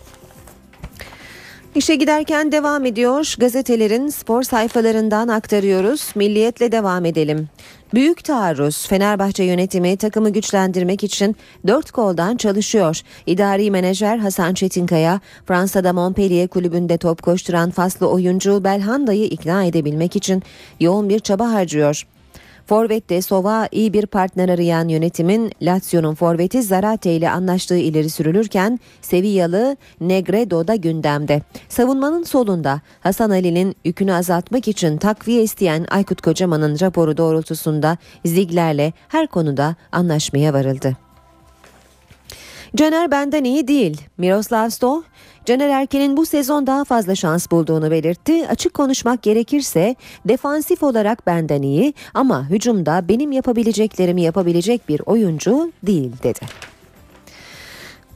İşe giderken devam ediyor. Gazetelerin spor sayfalarından aktarıyoruz. Milliyetle devam edelim. Büyük taarruz Fenerbahçe yönetimi takımı güçlendirmek için dört koldan çalışıyor. İdari menajer Hasan Çetinkaya Fransa'da Montpellier kulübünde top koşturan faslı oyuncu Belhanda'yı ikna edebilmek için yoğun bir çaba harcıyor. Forvet'te Sova iyi bir partner arayan yönetimin Lazio'nun forveti Zarate ile anlaştığı ileri sürülürken Sevillalı Negredo da gündemde. Savunmanın solunda Hasan Ali'nin yükünü azaltmak için takviye isteyen Aykut Kocaman'ın raporu doğrultusunda Zigler'le her konuda anlaşmaya varıldı. Caner benden iyi değil. Miroslav Stoh, Caner Erken'in bu sezon daha fazla şans bulduğunu belirtti. Açık konuşmak gerekirse defansif olarak benden iyi ama hücumda benim yapabileceklerimi yapabilecek bir oyuncu değil dedi.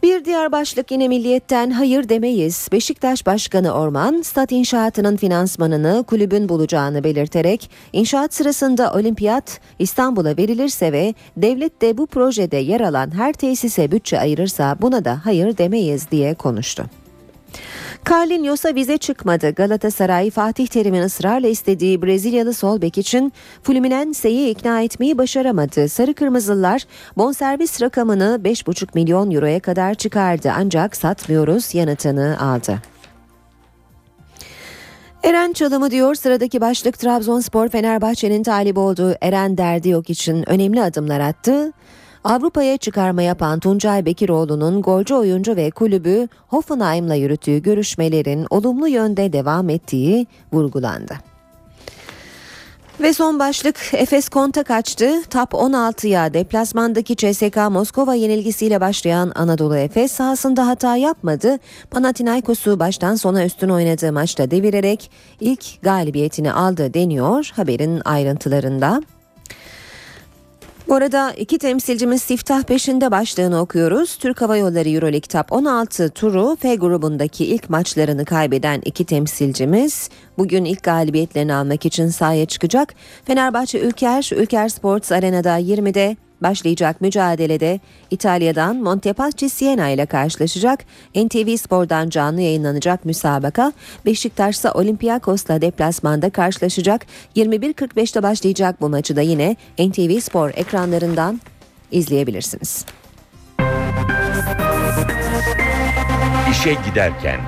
Bir diğer başlık yine milliyetten hayır demeyiz. Beşiktaş Başkanı Orman, stat inşaatının finansmanını kulübün bulacağını belirterek inşaat sırasında olimpiyat İstanbul'a verilirse ve devlet de bu projede yer alan her tesise bütçe ayırırsa buna da hayır demeyiz diye konuştu. Carlinhos'a vize çıkmadı. Galatasaray Fatih Terim'in ısrarla istediği Brezilyalı sol bek için Fluminense'yi ikna etmeyi başaramadı. Sarı Kırmızılar bonservis rakamını 5,5 milyon euroya kadar çıkardı ancak satmıyoruz yanıtını aldı. Eren Çalımı diyor sıradaki başlık Trabzonspor Fenerbahçe'nin talip olduğu Eren Derdi yok için önemli adımlar attı. Avrupa'ya çıkarma yapan Tuncay Bekiroğlu'nun golcü oyuncu ve kulübü Hoffenheim'la yürüttüğü görüşmelerin olumlu yönde devam ettiği vurgulandı. Ve son başlık Efes konta kaçtı. Top 16'ya deplasmandaki CSK Moskova yenilgisiyle başlayan Anadolu Efes sahasında hata yapmadı. Panathinaikos'u baştan sona üstün oynadığı maçta devirerek ilk galibiyetini aldı deniyor haberin ayrıntılarında. Bu arada iki temsilcimiz siftah peşinde başlığını okuyoruz. Türk Hava Yolları Euroleague Top 16 turu F grubundaki ilk maçlarını kaybeden iki temsilcimiz bugün ilk galibiyetlerini almak için sahaya çıkacak. Fenerbahçe Ülker, Ülker Sports Arena'da 20'de başlayacak mücadelede İtalya'dan Montepaschi Siena ile karşılaşacak. NTV Spor'dan canlı yayınlanacak müsabaka Beşiktaş'sa Olympiakos'la deplasmanda karşılaşacak. 21.45'te başlayacak bu maçı da yine NTV Spor ekranlarından izleyebilirsiniz. İşe giderken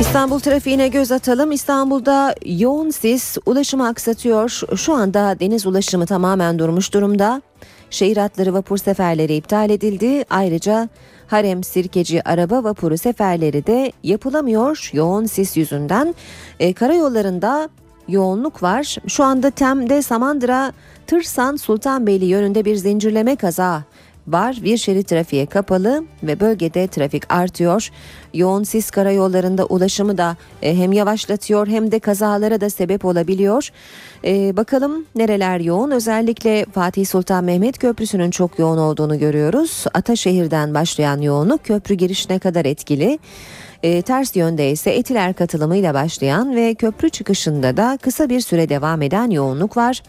İstanbul trafiğine göz atalım. İstanbul'da yoğun sis ulaşımı aksatıyor. Şu anda deniz ulaşımı tamamen durmuş durumda. Şehir hatları vapur seferleri iptal edildi. Ayrıca Harem Sirkeci araba vapuru seferleri de yapılamıyor yoğun sis yüzünden. E, karayollarında yoğunluk var. Şu anda Tem'de Samandıra Tırsan Sultanbeyli yönünde bir zincirleme kaza var. Bir şerit trafiğe kapalı ve bölgede trafik artıyor. Yoğun sis karayollarında ulaşımı da e, hem yavaşlatıyor hem de kazalara da sebep olabiliyor. E, bakalım nereler yoğun? Özellikle Fatih Sultan Mehmet Köprüsü'nün çok yoğun olduğunu görüyoruz. Ataşehir'den başlayan yoğunluk köprü girişine kadar etkili. E, ters yönde ise Etiler katılımıyla başlayan ve köprü çıkışında da kısa bir süre devam eden yoğunluk var.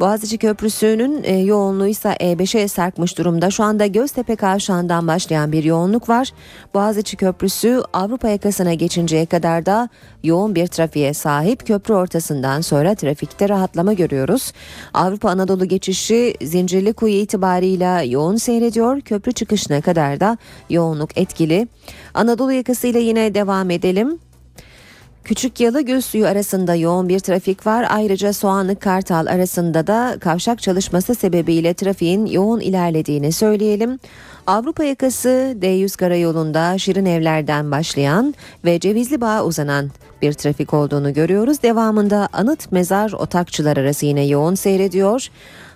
Boğaziçi Köprüsü'nün e, yoğunluğu ise E5'e sarkmış durumda. Şu anda Göztepe kavşağından başlayan bir yoğunluk var. Boğaziçi Köprüsü Avrupa yakasına geçinceye kadar da yoğun bir trafiğe sahip. Köprü ortasından sonra trafikte rahatlama görüyoruz. Avrupa Anadolu geçişi Zincirlikuyu itibarıyla yoğun seyrediyor. Köprü çıkışına kadar da yoğunluk etkili. Anadolu yakasıyla yine devam edelim. Küçük Yalı Gülsuyu arasında yoğun bir trafik var. Ayrıca Soğanlık Kartal arasında da kavşak çalışması sebebiyle trafiğin yoğun ilerlediğini söyleyelim. Avrupa yakası D100 karayolunda Şirin Evler'den başlayan ve Cevizli Bağ'a uzanan bir trafik olduğunu görüyoruz. Devamında Anıt Mezar Otakçılar arası yine yoğun seyrediyor.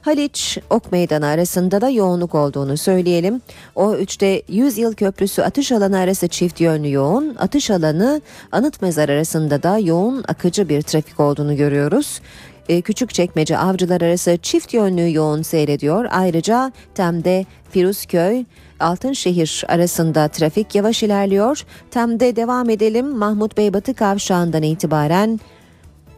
Haliç Ok Meydanı arasında da yoğunluk olduğunu söyleyelim. O 3'te 100 yıl köprüsü atış alanı arası çift yönlü yoğun. Atış alanı Anıt Mezar arasında da yoğun akıcı bir trafik olduğunu görüyoruz. E, Küçükçekmece avcılar arası çift yönlü yoğun seyrediyor. Ayrıca Tem'de Firuzköy Altınşehir arasında trafik yavaş ilerliyor. Tem'de devam edelim. Mahmut Bey Batı kavşağından itibaren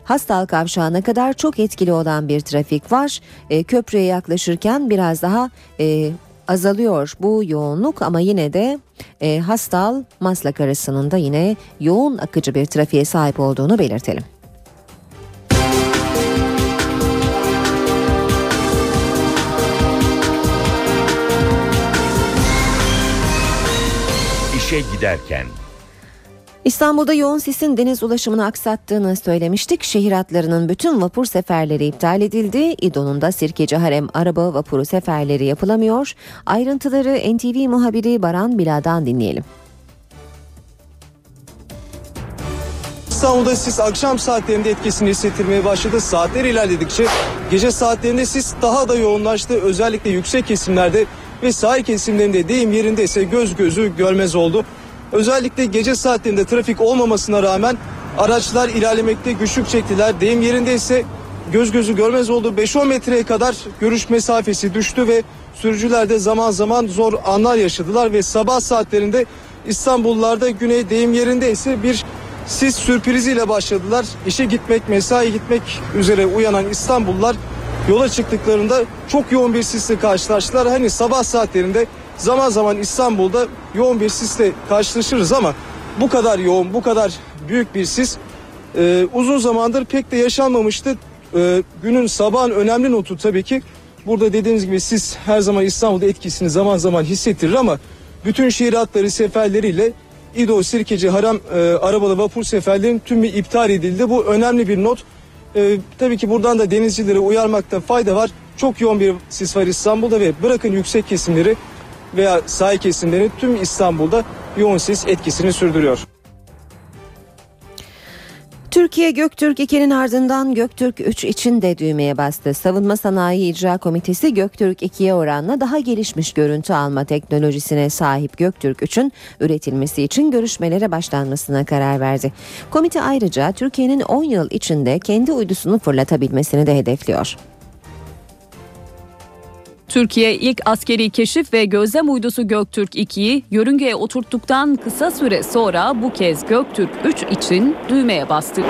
Hastal kavşağına kadar çok etkili olan bir trafik var. E, köprüye yaklaşırken biraz daha e, azalıyor bu yoğunluk ama yine de e, Hastal Maslak arasının da yine yoğun akıcı bir trafiğe sahip olduğunu belirtelim. İşe giderken İstanbul'da yoğun sisin deniz ulaşımını aksattığını söylemiştik. Şehir hatlarının bütün vapur seferleri iptal edildi. İdo'nun da Sirkeci Harem araba vapuru seferleri yapılamıyor. Ayrıntıları NTV muhabiri Baran Bila'dan dinleyelim. İstanbul'da sis akşam saatlerinde etkisini hissettirmeye başladı. Saatler ilerledikçe gece saatlerinde sis daha da yoğunlaştı. Özellikle yüksek kesimlerde ve sahil kesimlerinde deyim yerinde ise göz gözü görmez oldu. Özellikle gece saatlerinde trafik olmamasına rağmen araçlar ilerlemekte güçlük çektiler. Deyim yerinde ise göz gözü görmez oldu. 5-10 metreye kadar görüş mesafesi düştü ve sürücüler de zaman zaman zor anlar yaşadılar ve sabah saatlerinde İstanbullularda güney deyim yerinde ise bir sis sürpriziyle başladılar. İşe gitmek, mesai gitmek üzere uyanan İstanbullular yola çıktıklarında çok yoğun bir sisle karşılaştılar. Hani sabah saatlerinde zaman zaman İstanbul'da yoğun bir sisle karşılaşırız ama bu kadar yoğun, bu kadar büyük bir sis e, uzun zamandır pek de yaşanmamıştı. E, günün sabahın önemli notu tabii ki burada dediğiniz gibi sis her zaman İstanbul'da etkisini zaman zaman hissettirir ama bütün şehir hatları seferleriyle İdo, Sirkeci, Haram e, arabalı vapur seferlerinin tümü iptal edildi. Bu önemli bir not. E, tabii ki buradan da denizcilere uyarmakta fayda var. Çok yoğun bir sis var İstanbul'da ve bırakın yüksek kesimleri veya sahil kesimleri tüm İstanbul'da yoğun sis etkisini sürdürüyor. Türkiye Göktürk 2'nin ardından Göktürk 3 için de düğmeye bastı. Savunma Sanayi İcra Komitesi Göktürk 2'ye oranla daha gelişmiş görüntü alma teknolojisine sahip Göktürk 3'ün üretilmesi için görüşmelere başlanmasına karar verdi. Komite ayrıca Türkiye'nin 10 yıl içinde kendi uydusunu fırlatabilmesini de hedefliyor. Türkiye ilk askeri keşif ve gözlem uydusu Göktürk 2'yi yörüngeye oturttuktan kısa süre sonra bu kez Göktürk 3 için düğmeye bastı.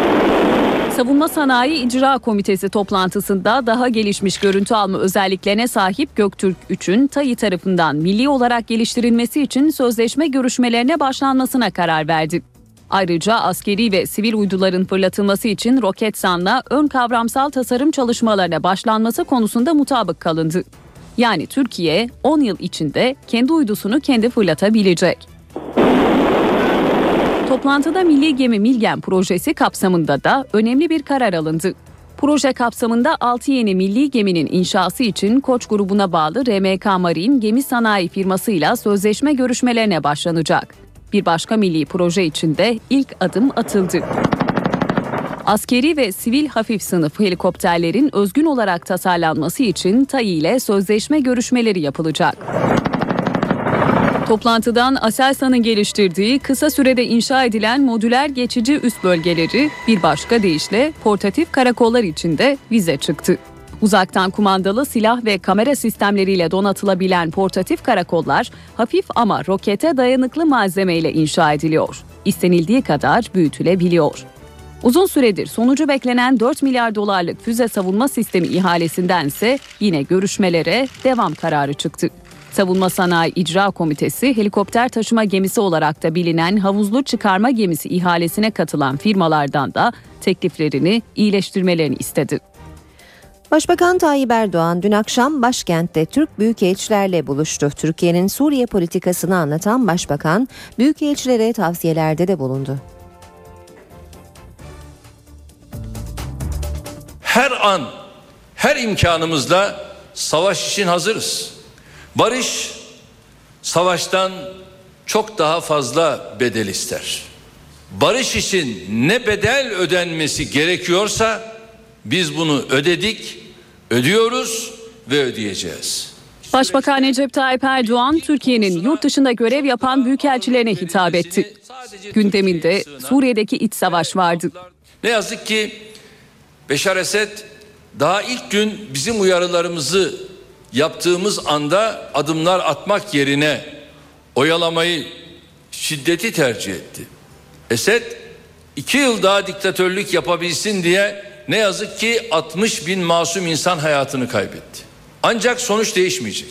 Savunma Sanayi İcra Komitesi toplantısında daha gelişmiş görüntü alma özelliklerine sahip Göktürk 3'ün TAİ tarafından milli olarak geliştirilmesi için sözleşme görüşmelerine başlanmasına karar verdi. Ayrıca askeri ve sivil uyduların fırlatılması için Roketsan'la ön kavramsal tasarım çalışmalarına başlanması konusunda mutabık kalındı. Yani Türkiye 10 yıl içinde kendi uydusunu kendi fırlatabilecek. Toplantıda Milli Gemi Milgen projesi kapsamında da önemli bir karar alındı. Proje kapsamında 6 yeni milli geminin inşası için Koç grubuna bağlı RMK Marin gemi sanayi firmasıyla sözleşme görüşmelerine başlanacak. Bir başka milli proje için de ilk adım atıldı. Askeri ve sivil hafif sınıf helikopterlerin özgün olarak tasarlanması için TAI ile sözleşme görüşmeleri yapılacak. Toplantıdan Aselsan'ın geliştirdiği kısa sürede inşa edilen modüler geçici üst bölgeleri bir başka deyişle portatif karakollar içinde vize çıktı. Uzaktan kumandalı silah ve kamera sistemleriyle donatılabilen portatif karakollar hafif ama rokete dayanıklı malzemeyle inşa ediliyor. İstenildiği kadar büyütülebiliyor. Uzun süredir sonucu beklenen 4 milyar dolarlık füze savunma sistemi ihalesindense yine görüşmelere devam kararı çıktı. Savunma Sanayi İcra Komitesi helikopter taşıma gemisi olarak da bilinen havuzlu çıkarma gemisi ihalesine katılan firmalardan da tekliflerini iyileştirmelerini istedi. Başbakan Tayyip Erdoğan dün akşam başkentte Türk büyükelçilerle buluştu. Türkiye'nin Suriye politikasını anlatan başbakan büyükelçilere tavsiyelerde de bulundu. Her an, her imkanımızla savaş için hazırız. Barış savaştan çok daha fazla bedel ister. Barış için ne bedel ödenmesi gerekiyorsa biz bunu ödedik, ödüyoruz ve ödeyeceğiz. Başbakan Recep Tayyip Erdoğan Türkiye'nin yurt dışında görev yapan büyükelçilerine hitap etti. Gündeminde Suriye'deki iç savaş vardı. Ne yazık ki Beşar Esed daha ilk gün bizim uyarılarımızı yaptığımız anda adımlar atmak yerine oyalamayı, şiddeti tercih etti. Esed iki yıl daha diktatörlük yapabilsin diye ne yazık ki 60 bin masum insan hayatını kaybetti. Ancak sonuç değişmeyecek.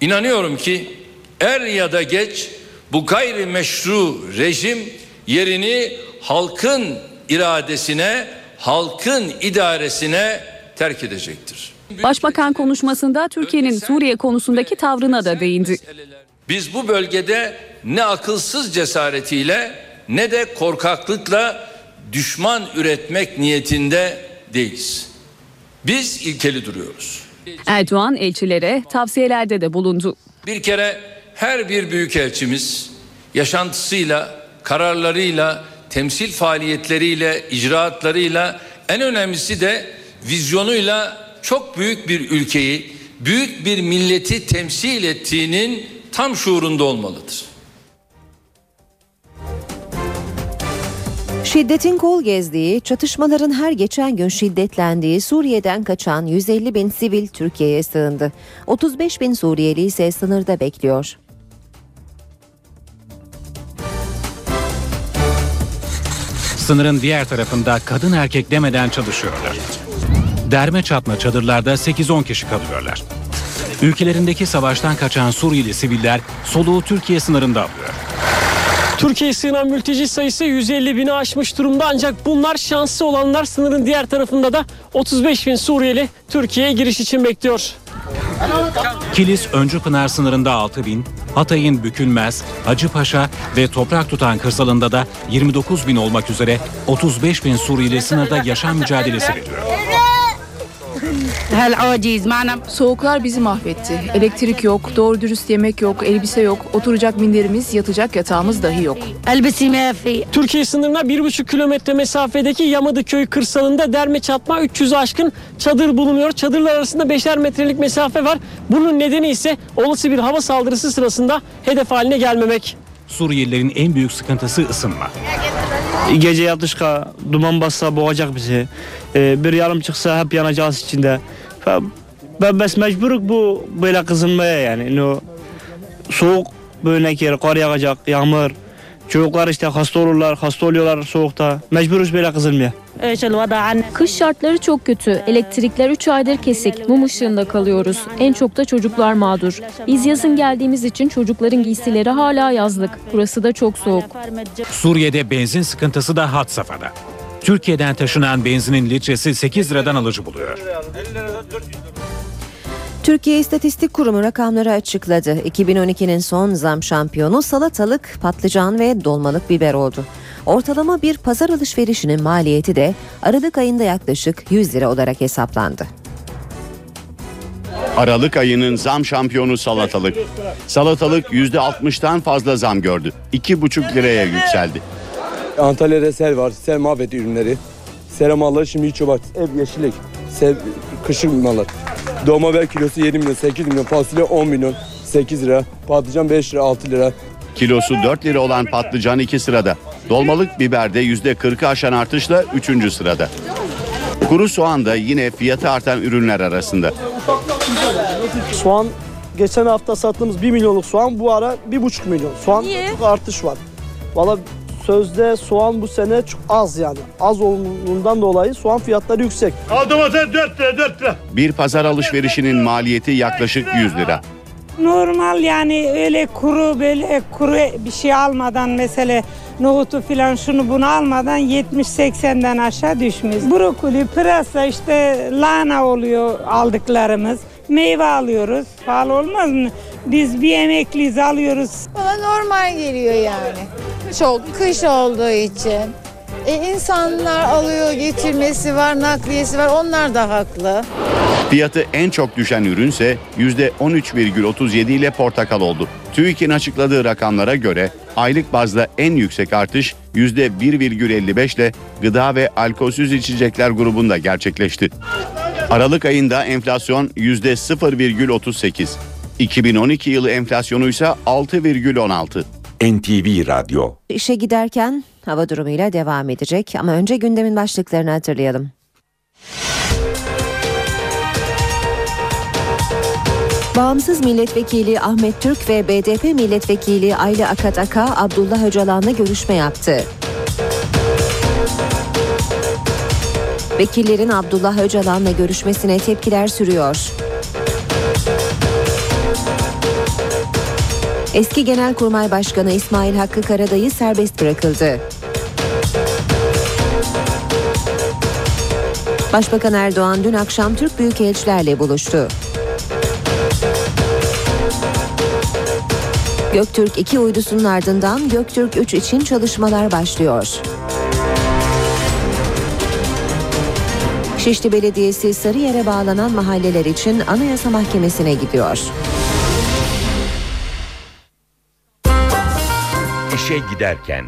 İnanıyorum ki er ya da geç bu gayrimeşru rejim yerini halkın iradesine, halkın idaresine terk edecektir. Başbakan konuşmasında Türkiye'nin Suriye konusundaki tavrına da değindi. Biz bu bölgede ne akılsız cesaretiyle ne de korkaklıkla düşman üretmek niyetinde değiliz. Biz ilkeli duruyoruz. Erdoğan elçilere tavsiyelerde de bulundu. Bir kere her bir büyükelçimiz yaşantısıyla, kararlarıyla, temsil faaliyetleriyle, icraatlarıyla en önemlisi de vizyonuyla çok büyük bir ülkeyi, büyük bir milleti temsil ettiğinin tam şuurunda olmalıdır. Şiddetin kol gezdiği, çatışmaların her geçen gün şiddetlendiği Suriye'den kaçan 150 bin sivil Türkiye'ye sığındı. 35 bin Suriyeli ise sınırda bekliyor. Sınırın diğer tarafında kadın erkek demeden çalışıyorlar. Derme çatma çadırlarda 8-10 kişi kalıyorlar. Ülkelerindeki savaştan kaçan Suriyeli siviller soluğu Türkiye sınırında alıyor. Türkiye'ye sığınan mülteci sayısı 150 bini aşmış durumda ancak bunlar şanslı olanlar sınırın diğer tarafında da 35 bin Suriyeli Türkiye'ye giriş için bekliyor. Kilis Öncüpınar sınırında 6 bin, Hatay'ın Bükülmez, Hacıpaşa ve Toprak Tutan kırsalında da 29 bin olmak üzere 35 bin Suriyeli sınırda yaşam mücadelesi veriyor. Soğuklar bizi mahvetti. Elektrik yok, doğru dürüst yemek yok, elbise yok, oturacak minderimiz, yatacak yatağımız dahi yok. Türkiye sınırına 1,5 kilometre mesafedeki Yamadıköy kırsalında derme çatma 300 aşkın çadır bulunuyor. Çadırlar arasında 5'er metrelik mesafe var. Bunun nedeni ise olası bir hava saldırısı sırasında hedef haline gelmemek. Suriyelilerin en büyük sıkıntısı ısınma. Gece yatışka duman bassa boğacak bizi. Ee, bir yarım çıksa hep yanacağız içinde. Ben bes mecburuk bu böyle kızınmaya yani. No, soğuk böyle kere kar yağacak, yağmur. Çocuklar işte hasta olurlar, hasta oluyorlar soğukta. Mecburuz böyle kızılmaya. Kış şartları çok kötü. Elektrikler 3 aydır kesik. Mum ışığında kalıyoruz. En çok da çocuklar mağdur. Biz yazın geldiğimiz için çocukların giysileri hala yazlık. Burası da çok soğuk. Suriye'de benzin sıkıntısı da had safhada. Türkiye'den taşınan benzinin litresi 8 liradan alıcı buluyor. Türkiye İstatistik Kurumu rakamları açıkladı. 2012'nin son zam şampiyonu salatalık, patlıcan ve dolmalık biber oldu. Ortalama bir pazar alışverişinin maliyeti de Aralık ayında yaklaşık 100 lira olarak hesaplandı. Aralık ayının zam şampiyonu salatalık. Salatalık %60'tan fazla zam gördü. 2,5 liraya yükseldi. Antalya'da sel var. Sel mahvetti ürünleri. Sel malları şimdi hiç yok. Ev yeşillik. Sel, kışın mallar. Dolma biber kilosu 7 milyon, 8 milyon. Fasulye 10 milyon, 8 lira. Patlıcan 5 lira, 6 lira. Kilosu 4 lira olan patlıcan 2 sırada. Dolmalık biberde %40'ı aşan artışla 3. sırada. Kuru soğan da yine fiyatı artan ürünler arasında. Soğan geçen hafta sattığımız 1 milyonluk soğan bu ara 1,5 milyon. Soğan Niye? artış var. Valla sözde soğan bu sene çok az yani. Az olduğundan dolayı soğan fiyatları yüksek. Al domates 4 lira 4 lira. Bir pazar alışverişinin maliyeti yaklaşık 100 lira. Normal yani öyle kuru böyle kuru bir şey almadan mesela nohutu filan şunu bunu almadan 70-80'den aşağı düşmüş. Brokoli, pırasa işte lahana oluyor aldıklarımız. Meyve alıyoruz. Pahalı olmaz mı? Biz bir emekliyiz alıyoruz. Bana normal geliyor yani. Çok kış olduğu için. E insanlar alıyor getirmesi var, nakliyesi var. Onlar da haklı. Fiyatı en çok düşen ürünse %13,37 ile portakal oldu. TÜİK'in açıkladığı rakamlara göre aylık bazda en yüksek artış %1,55 ile gıda ve alkolsüz içecekler grubunda gerçekleşti. Aralık ayında enflasyon %0,38. 2012 yılı enflasyonu ise 6,16. NTV Radyo İşe giderken hava durumuyla devam edecek ama önce gündemin başlıklarını hatırlayalım. Bağımsız milletvekili Ahmet Türk ve BDP milletvekili Ayla Akataka Abdullah Öcalan'la görüşme yaptı. Vekillerin Abdullah Öcalan'la görüşmesine tepkiler sürüyor. Eski Genelkurmay Başkanı İsmail Hakkı Karadayı serbest bırakıldı. Başbakan Erdoğan dün akşam Türk büyükelçilerle buluştu. Göktürk 2 uydusunun ardından Göktürk 3 için çalışmalar başlıyor. Şişli Belediyesi Sarıyer'e bağlanan mahalleler için Anayasa Mahkemesi'ne gidiyor. İşe giderken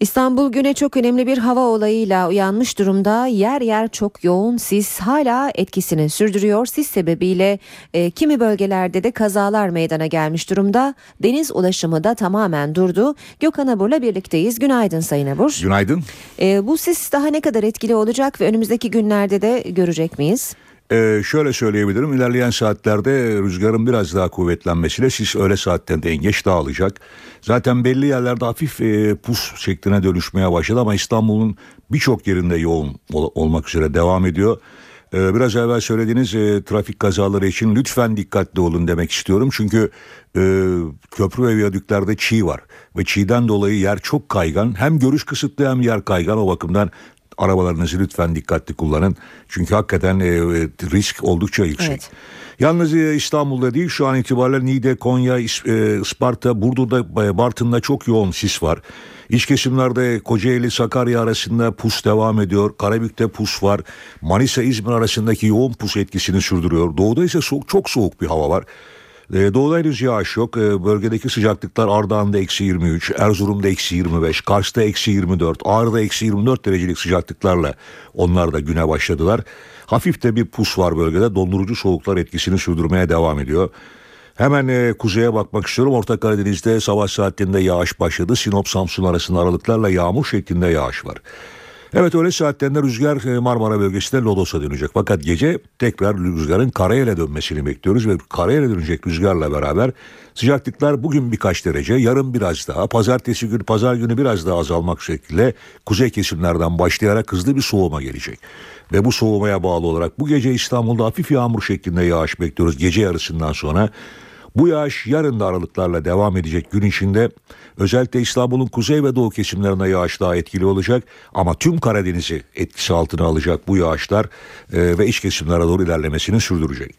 İstanbul güne çok önemli bir hava olayıyla uyanmış durumda. Yer yer çok yoğun sis hala etkisini sürdürüyor. Sis sebebiyle e, kimi bölgelerde de kazalar meydana gelmiş durumda. Deniz ulaşımı da tamamen durdu. Gökhan Abur'la birlikteyiz. Günaydın Sayın Abur. Günaydın. E, bu sis daha ne kadar etkili olacak ve önümüzdeki günlerde de görecek miyiz? Ee, şöyle söyleyebilirim ilerleyen saatlerde rüzgarın biraz daha kuvvetlenmesiyle sis öğle saatlerinde en geç dağılacak. Zaten belli yerlerde hafif e, pus şekline dönüşmeye başladı ama İstanbul'un birçok yerinde yoğun ol- olmak üzere devam ediyor. Ee, biraz evvel söylediğiniz e, trafik kazaları için lütfen dikkatli olun demek istiyorum. Çünkü e, köprü ve viyadüklerde çiğ var ve çiğden dolayı yer çok kaygan. Hem görüş kısıtlı hem yer kaygan o bakımdan arabalarınızı lütfen dikkatli kullanın. Çünkü hakikaten e, e, risk oldukça yüksek. Yalnız e, İstanbul'da değil şu an itibariyle Niğde, Konya, İs- e, Isparta, Burdur'da, e, Bartın'da çok yoğun sis var. İç kesimlerde Kocaeli, Sakarya arasında pus devam ediyor. Karabük'te pus var. Manisa, İzmir arasındaki yoğun pus etkisini sürdürüyor. Doğuda ise soğuk, çok soğuk bir hava var. E, Doğuda henüz yağış yok. E, Bölgedeki sıcaklıklar Ardahan'da eksi 23, Erzurum'da eksi 25, Kars'ta eksi 24, Ağrı'da eksi 24 derecelik sıcaklıklarla onlar da güne başladılar. Hafif de bir pus var bölgede. Dondurucu soğuklar etkisini sürdürmeye devam ediyor. Hemen e, kuzeye bakmak istiyorum. Orta Karadeniz'de sabah saatlerinde yağış başladı. Sinop Samsun arasında aralıklarla yağmur şeklinde yağış var. Evet öğle saatlerinde rüzgar e, Marmara bölgesinde Lodos'a dönecek. Fakat gece tekrar rüzgarın karayele dönmesini bekliyoruz ve karayele dönecek rüzgarla beraber sıcaklıklar bugün birkaç derece, yarın biraz daha, pazartesi günü, pazar günü biraz daha azalmak şekilde kuzey kesimlerden başlayarak hızlı bir soğuma gelecek. Ve bu soğumaya bağlı olarak bu gece İstanbul'da hafif yağmur şeklinde yağış bekliyoruz gece yarısından sonra. Bu yağış yarın da aralıklarla devam edecek gün içinde. Özellikle İstanbul'un kuzey ve doğu kesimlerine yağış daha etkili olacak. Ama tüm Karadeniz'i etkisi altına alacak bu yağışlar e, ve iç kesimlere doğru ilerlemesini sürdürecek.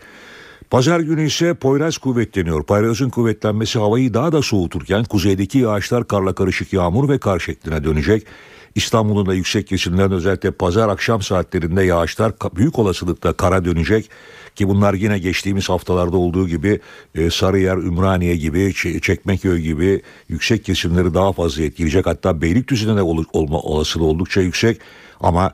Pazar günü ise Poyraz kuvvetleniyor. Poyraz'ın kuvvetlenmesi havayı daha da soğuturken kuzeydeki yağışlar karla karışık yağmur ve kar şekline dönecek. İstanbul'un da yüksek kesimlerinde özellikle pazar akşam saatlerinde yağışlar büyük olasılıkla kara dönecek. Ki bunlar yine geçtiğimiz haftalarda olduğu gibi e, Sarıyer, Ümraniye gibi, Çekmeköy gibi yüksek kesimleri daha fazla etkileyecek. Hatta Beylikdüzü'nde de ol- olma olasılığı oldukça yüksek. Ama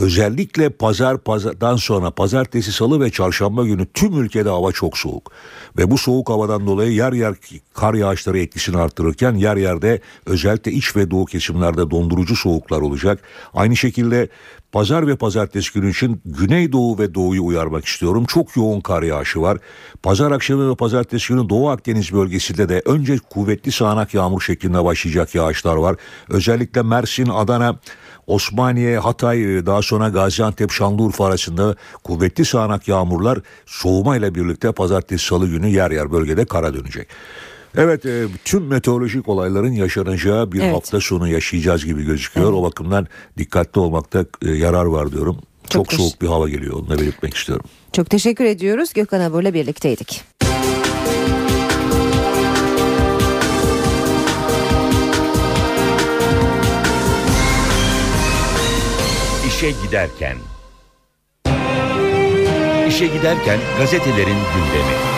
Özellikle pazar pazardan sonra pazartesi, salı ve çarşamba günü tüm ülkede hava çok soğuk. Ve bu soğuk havadan dolayı yer yer kar yağışları etkisini arttırırken yer yerde özellikle iç ve doğu kesimlerde dondurucu soğuklar olacak. Aynı şekilde Pazar ve pazartesi günü için Güneydoğu ve Doğu'yu uyarmak istiyorum. Çok yoğun kar yağışı var. Pazar akşamı ve pazartesi günü Doğu Akdeniz bölgesinde de önce kuvvetli sağanak yağmur şeklinde başlayacak yağışlar var. Özellikle Mersin, Adana, Osmaniye, Hatay, e, daha sonra Gaziantep, Şanlıurfa arasında kuvvetli sağanak yağmurlar soğumayla birlikte pazartesi salı günü yer yer bölgede kara dönecek. Evet e, tüm meteorolojik olayların yaşanacağı bir Evet. hafta sonu yaşayacağız gibi gözüküyor. O bakımdan dikkatli olmakta e, yarar var diyorum. Çok, teşekkür- soğuk bir hava geliyor onu da belirtmek istiyorum. Çok teşekkür ediyoruz. Gökhan Abur'la birlikteydik. İşe giderken. İşe giderken gazetelerin gündemi.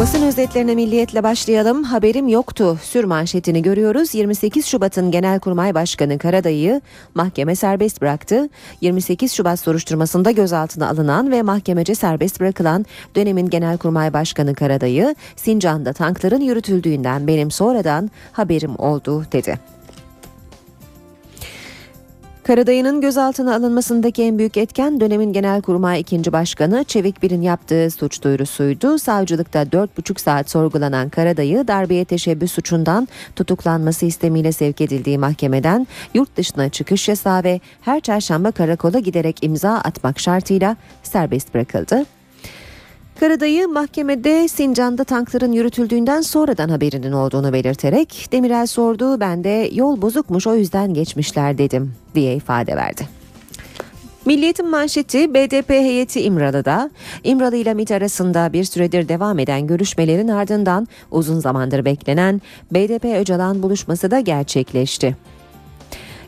Basın özetlerine milliyetle başlayalım. Haberim yoktu. Sür manşetini görüyoruz. 28 Şubat'ın Genelkurmay Başkanı Karadayı'yı mahkeme serbest bıraktı. 28 Şubat soruşturmasında gözaltına alınan ve mahkemece serbest bırakılan dönemin Genelkurmay Başkanı Karadayı, Sincan'da tankların yürütüldüğünden benim sonradan haberim oldu dedi. Karadayı'nın gözaltına alınmasındaki en büyük etken dönemin Genelkurmay 2. Başkanı Çevik Bir'in yaptığı suç duyurusuydu. Savcılıkta 4,5 saat sorgulanan Karadayı darbeye teşebbüs suçundan tutuklanması istemiyle sevk edildiği mahkemeden yurt dışına çıkış yasağı ve her çarşamba karakola giderek imza atmak şartıyla serbest bırakıldı. Karadayı mahkemede Sincan'da tankların yürütüldüğünden sonradan haberinin olduğunu belirterek Demirel sordu ben de yol bozukmuş o yüzden geçmişler dedim diye ifade verdi. Milliyetin manşeti BDP heyeti İmralı'da. İmralı ile MİT arasında bir süredir devam eden görüşmelerin ardından uzun zamandır beklenen BDP Öcalan buluşması da gerçekleşti.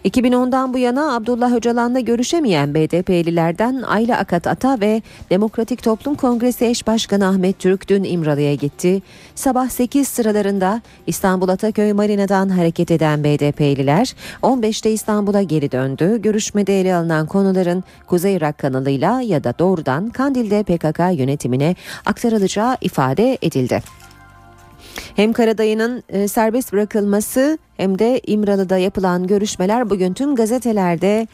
2010'dan bu yana Abdullah Öcalan'la görüşemeyen BDP'lilerden Ayla Akat Ata ve Demokratik Toplum Kongresi eş başkanı Ahmet Türk dün İmralı'ya gitti. Sabah 8 sıralarında İstanbul Ataköy Marina'dan hareket eden BDP'liler 15'te İstanbul'a geri döndü. Görüşmede ele alınan konuların Kuzey Irak kanalıyla ya da doğrudan Kandil'de PKK yönetimine aktarılacağı ifade edildi. Hem Karadayı'nın e, serbest bırakılması hem de İmralı'da yapılan görüşmeler bugün tüm gazetelerde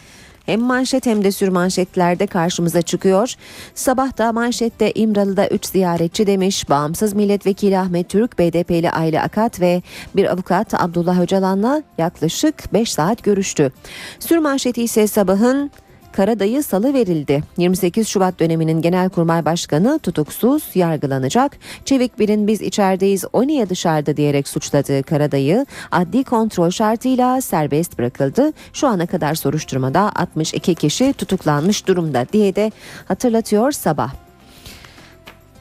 hem manşet hem de sürmanşetlerde karşımıza çıkıyor. Sabah da manşette İmralı'da 3 ziyaretçi demiş. Bağımsız milletvekili Ahmet Türk, BDP'li Ayla Akat ve bir avukat Abdullah Öcalan'la yaklaşık 5 saat görüştü. Sürmanşeti ise sabahın Karadayı salı verildi. 28 Şubat döneminin Genelkurmay Başkanı tutuksuz yargılanacak. Çevik Bir'in biz içerideyiz o niye dışarıda diyerek suçladığı Karadayı adli kontrol şartıyla serbest bırakıldı. Şu ana kadar soruşturmada 62 kişi tutuklanmış durumda diye de hatırlatıyor sabah.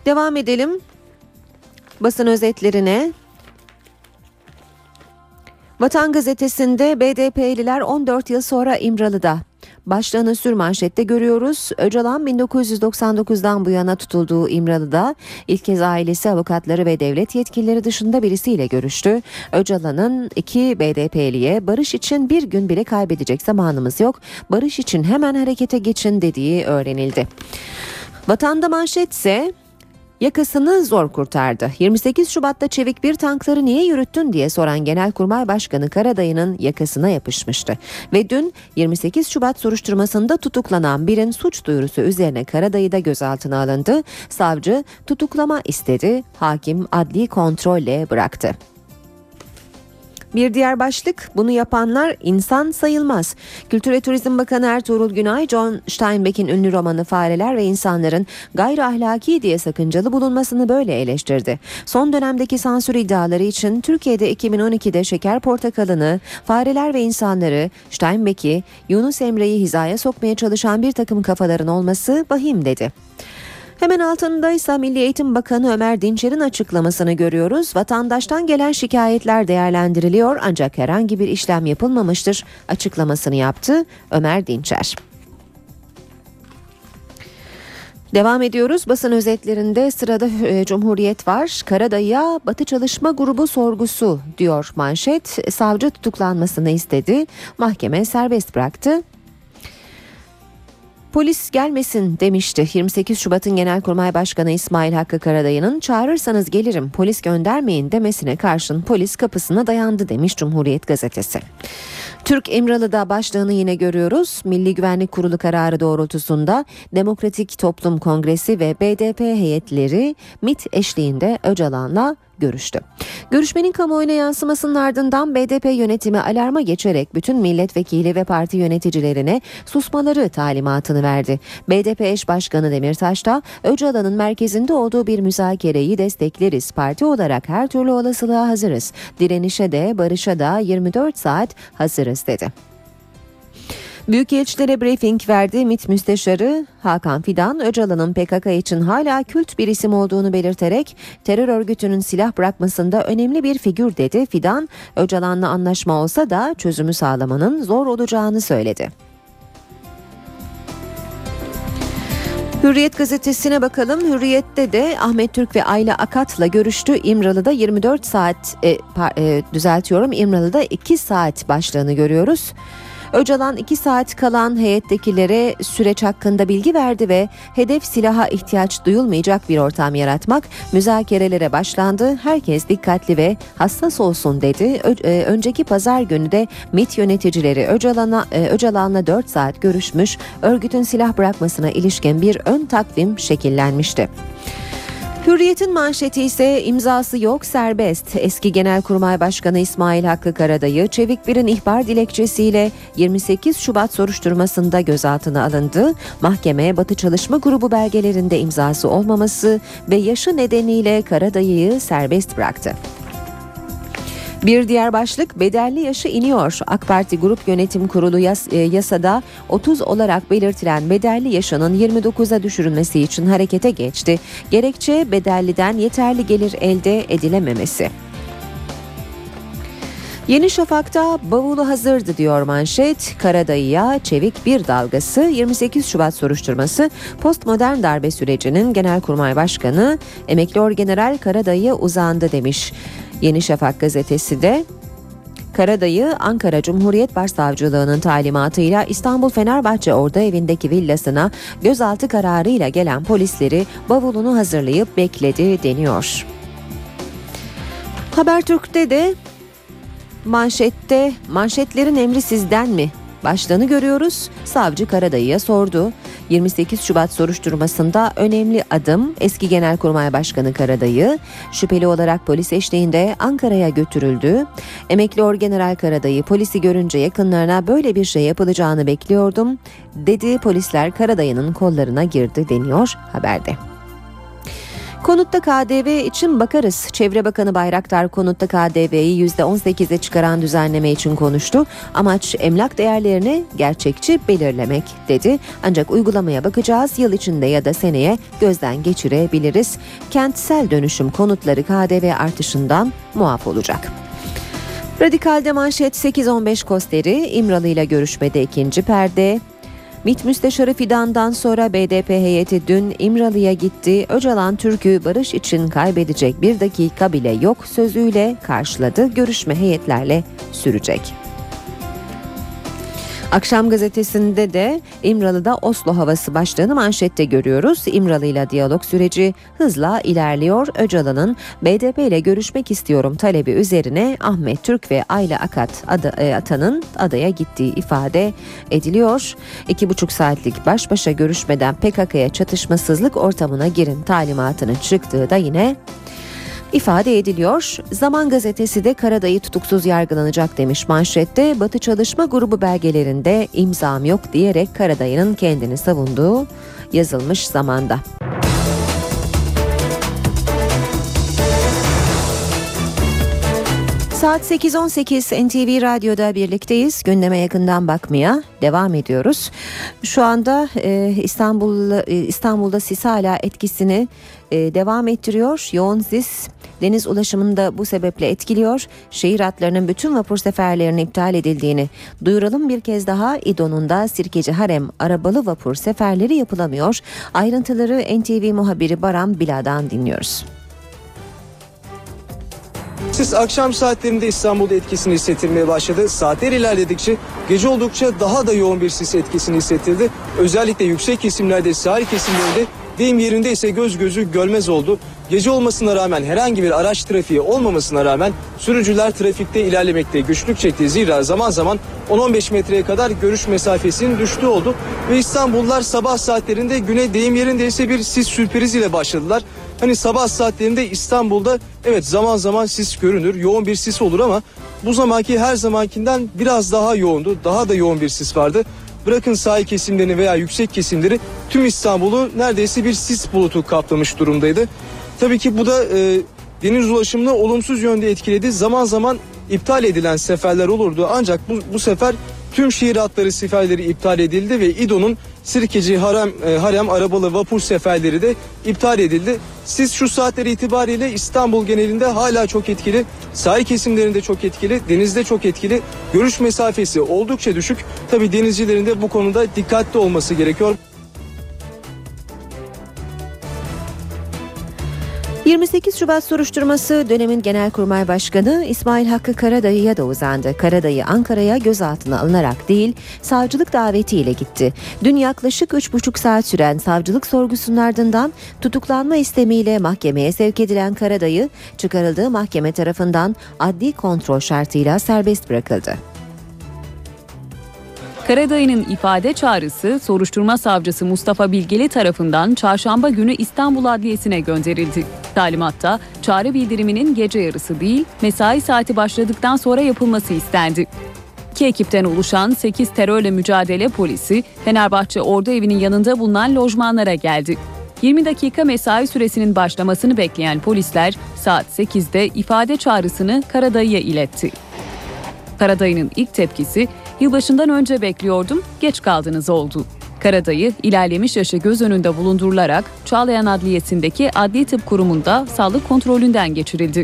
Devam edelim basın özetlerine. Vatan gazetesinde BDP'liler 14 yıl sonra İmralı'da. Başlığını sürmanşette görüyoruz. Öcalan 1999'dan bu yana tutulduğu İmralı'da ilk kez ailesi, avukatları ve devlet yetkilileri dışında birisiyle görüştü. Öcalan'ın iki BDP'liye barış için bir gün bile kaybedecek zamanımız yok. Barış için hemen harekete geçin dediği öğrenildi. Vatanda manşetse yakasını zor kurtardı. 28 Şubat'ta Çevik bir tankları niye yürüttün diye soran Genelkurmay Başkanı Karadayı'nın yakasına yapışmıştı. Ve dün 28 Şubat soruşturmasında tutuklanan birin suç duyurusu üzerine Karadayı da gözaltına alındı. Savcı tutuklama istedi, hakim adli kontrolle bıraktı. Bir diğer başlık bunu yapanlar insan sayılmaz. Kültür ve Turizm Bakanı Ertuğrul Günay, John Steinbeck'in ünlü romanı Fareler ve İnsanların gayri ahlaki diye sakıncalı bulunmasını böyle eleştirdi. Son dönemdeki sansür iddiaları için Türkiye'de 2012'de Şeker Portakalı'nı, Fareler ve İnsanları, Steinbeck'i, Yunus Emre'yi hizaya sokmaya çalışan bir takım kafaların olması vahim dedi. Hemen altındaysa Milli Eğitim Bakanı Ömer Dinçer'in açıklamasını görüyoruz. Vatandaştan gelen şikayetler değerlendiriliyor ancak herhangi bir işlem yapılmamıştır açıklamasını yaptı Ömer Dinçer. Devam ediyoruz. Basın özetlerinde sırada e, Cumhuriyet var. Karadayı'ya Batı Çalışma Grubu sorgusu diyor manşet. Savcı tutuklanmasını istedi. Mahkeme serbest bıraktı. Polis gelmesin demişti 28 Şubat'ın Genelkurmay Başkanı İsmail Hakkı Karadayı'nın çağırırsanız gelirim polis göndermeyin demesine karşın polis kapısına dayandı demiş Cumhuriyet gazetesi. Türk İmralı'da başlığını yine görüyoruz. Milli Güvenlik Kurulu kararı doğrultusunda Demokratik Toplum Kongresi ve BDP heyetleri MIT eşliğinde Öcalan'la görüştü. Görüşmenin kamuoyuna yansımasının ardından BDP yönetimi alarma geçerek bütün milletvekili ve parti yöneticilerine susmaları talimatını verdi. BDP eş başkanı Demirtaş da Öcalan'ın merkezinde olduğu bir müzakereyi destekleriz. Parti olarak her türlü olasılığa hazırız. Direnişe de barışa da 24 saat hazırız dedi. Büyükelçilere briefing verdi. MİT Müsteşarı Hakan Fidan, Öcalan'ın PKK için hala kült bir isim olduğunu belirterek terör örgütünün silah bırakmasında önemli bir figür dedi. Fidan, Öcalan'la anlaşma olsa da çözümü sağlamanın zor olacağını söyledi. Hürriyet gazetesine bakalım. Hürriyet'te de Ahmet Türk ve Ayla Akat'la görüştü. İmralı'da 24 saat e, e, düzeltiyorum. İmralı'da 2 saat başlığını görüyoruz. Öcalan 2 saat kalan heyettekilere süreç hakkında bilgi verdi ve hedef silaha ihtiyaç duyulmayacak bir ortam yaratmak müzakerelere başlandı. Herkes dikkatli ve hassas olsun dedi. Ö- e, önceki pazar günü de MİT yöneticileri Öcalan'a e, Öcalan'la 4 saat görüşmüş. Örgütün silah bırakmasına ilişkin bir ön takvim şekillenmişti. Hürriyet'in manşeti ise imzası yok serbest. Eski Genelkurmay Başkanı İsmail Hakkı Karadayı Çevik Bir'in ihbar dilekçesiyle 28 Şubat soruşturmasında gözaltına alındı. Mahkeme Batı Çalışma Grubu belgelerinde imzası olmaması ve yaşı nedeniyle Karadayı'yı serbest bıraktı. Bir diğer başlık bedelli yaşı iniyor. AK Parti Grup Yönetim Kurulu yas, e, yasada 30 olarak belirtilen bedelli yaşının 29'a düşürülmesi için harekete geçti. Gerekçe bedelliden yeterli gelir elde edilememesi. Yeni Şafak'ta bavulu hazırdı diyor manşet. Karadayı'ya çevik bir dalgası 28 Şubat soruşturması postmodern darbe sürecinin Genelkurmay Başkanı Emekli Orgeneral Karadayı'ya uzandı demiş. Yeni Şafak gazetesi de Karadayı Ankara Cumhuriyet Başsavcılığı'nın talimatıyla İstanbul Fenerbahçe Orada evindeki villasına gözaltı kararıyla gelen polisleri bavulunu hazırlayıp bekledi deniyor. Habertürk'te de manşette manşetlerin emri sizden mi? Başlığını görüyoruz. Savcı Karadayı'ya sordu. 28 Şubat soruşturmasında önemli adım eski Genelkurmay Başkanı Karadayı şüpheli olarak polis eşliğinde Ankara'ya götürüldü. Emekli Orgeneral Karadayı polisi görünce yakınlarına böyle bir şey yapılacağını bekliyordum dedi. Polisler Karadayı'nın kollarına girdi deniyor haberde. Konutta KDV için bakarız. Çevre Bakanı Bayraktar konutta KDV'yi %18'e çıkaran düzenleme için konuştu. Amaç emlak değerlerini gerçekçi belirlemek dedi. Ancak uygulamaya bakacağız. Yıl içinde ya da seneye gözden geçirebiliriz. Kentsel dönüşüm konutları KDV artışından muaf olacak. Radikal'de manşet 8-15 Kosteri İmralı ile görüşmede ikinci perde. MİT Müsteşarı Fidan'dan sonra BDP heyeti dün İmralı'ya gitti. Öcalan Türk'ü barış için kaybedecek bir dakika bile yok sözüyle karşıladı. Görüşme heyetlerle sürecek. Akşam gazetesinde de İmralı'da Oslo havası başlığını manşette görüyoruz. İmralı ile diyalog süreci hızla ilerliyor. Öcalan'ın BDP ile görüşmek istiyorum talebi üzerine Ahmet Türk ve Ayla Akat adı, e, Atan'ın adaya gittiği ifade ediliyor. İki buçuk saatlik baş başa görüşmeden PKK'ya çatışmasızlık ortamına girin talimatının çıktığı da yine ifade ediliyor. Zaman gazetesi de Karadayı tutuksuz yargılanacak demiş manşette. Batı Çalışma Grubu belgelerinde imzam yok diyerek Karadayı'nın kendini savunduğu yazılmış zamanda. Saat 8.18 NTV Radyo'da birlikteyiz. Gündeme yakından bakmaya devam ediyoruz. Şu anda e, İstanbul e, İstanbul'da sis hala etkisini e, devam ettiriyor. Yoğun sis deniz ulaşımını da bu sebeple etkiliyor. Şehir hatlarının bütün vapur seferlerinin iptal edildiğini duyuralım bir kez daha. İdo'nun da Sirkeci Harem arabalı vapur seferleri yapılamıyor. Ayrıntıları NTV muhabiri Baran Bila'dan dinliyoruz. Sis akşam saatlerinde İstanbul'da etkisini hissettirmeye başladı. Saatler ilerledikçe gece oldukça daha da yoğun bir sis etkisini hissettirdi. Özellikle yüksek kesimlerde, sahil kesimlerinde deyim yerinde ise göz gözü görmez oldu. Gece olmasına rağmen herhangi bir araç trafiği olmamasına rağmen sürücüler trafikte ilerlemekte güçlük çekti. Zira zaman zaman 10-15 metreye kadar görüş mesafesinin düştüğü oldu. Ve İstanbullular sabah saatlerinde güne deyim yerinde ise bir sis sürpriziyle başladılar. Hani sabah saatlerinde İstanbul'da evet zaman zaman sis görünür, yoğun bir sis olur ama bu zamanki her zamankinden biraz daha yoğundu. Daha da yoğun bir sis vardı. Bırakın sahil kesimlerini veya yüksek kesimleri tüm İstanbul'u neredeyse bir sis bulutu kaplamış durumdaydı. Tabii ki bu da e, deniz ulaşımını olumsuz yönde etkiledi. Zaman zaman iptal edilen seferler olurdu ancak bu, bu sefer tüm şehir hatları seferleri iptal edildi ve İDO'nun Sirkeci Harem, e, Harem arabalı vapur seferleri de iptal edildi. Siz şu saatler itibariyle İstanbul genelinde hala çok etkili, sahil kesimlerinde çok etkili, denizde çok etkili. Görüş mesafesi oldukça düşük. Tabii denizcilerin de bu konuda dikkatli olması gerekiyor. 28 Şubat soruşturması dönemin Genelkurmay Başkanı İsmail Hakkı Karadayı'ya da uzandı. Karadayı Ankara'ya gözaltına alınarak değil, savcılık davetiyle gitti. Dün yaklaşık 3,5 saat süren savcılık sorgusunun ardından tutuklanma istemiyle mahkemeye sevk edilen Karadayı, çıkarıldığı mahkeme tarafından adli kontrol şartıyla serbest bırakıldı. Karadayı'nın ifade çağrısı soruşturma savcısı Mustafa Bilgeli tarafından çarşamba günü İstanbul Adliyesi'ne gönderildi. Talimatta çağrı bildiriminin gece yarısı değil mesai saati başladıktan sonra yapılması istendi. İki ekipten oluşan 8 terörle mücadele polisi Fenerbahçe Ordu Evi'nin yanında bulunan lojmanlara geldi. 20 dakika mesai süresinin başlamasını bekleyen polisler saat 8'de ifade çağrısını Karadayı'ya iletti. Karadayı'nın ilk tepkisi yılbaşından önce bekliyordum, geç kaldınız oldu. Karadayı ilerlemiş yaşı göz önünde bulundurularak Çağlayan Adliyesi'ndeki Adli Tıp Kurumu'nda sağlık kontrolünden geçirildi.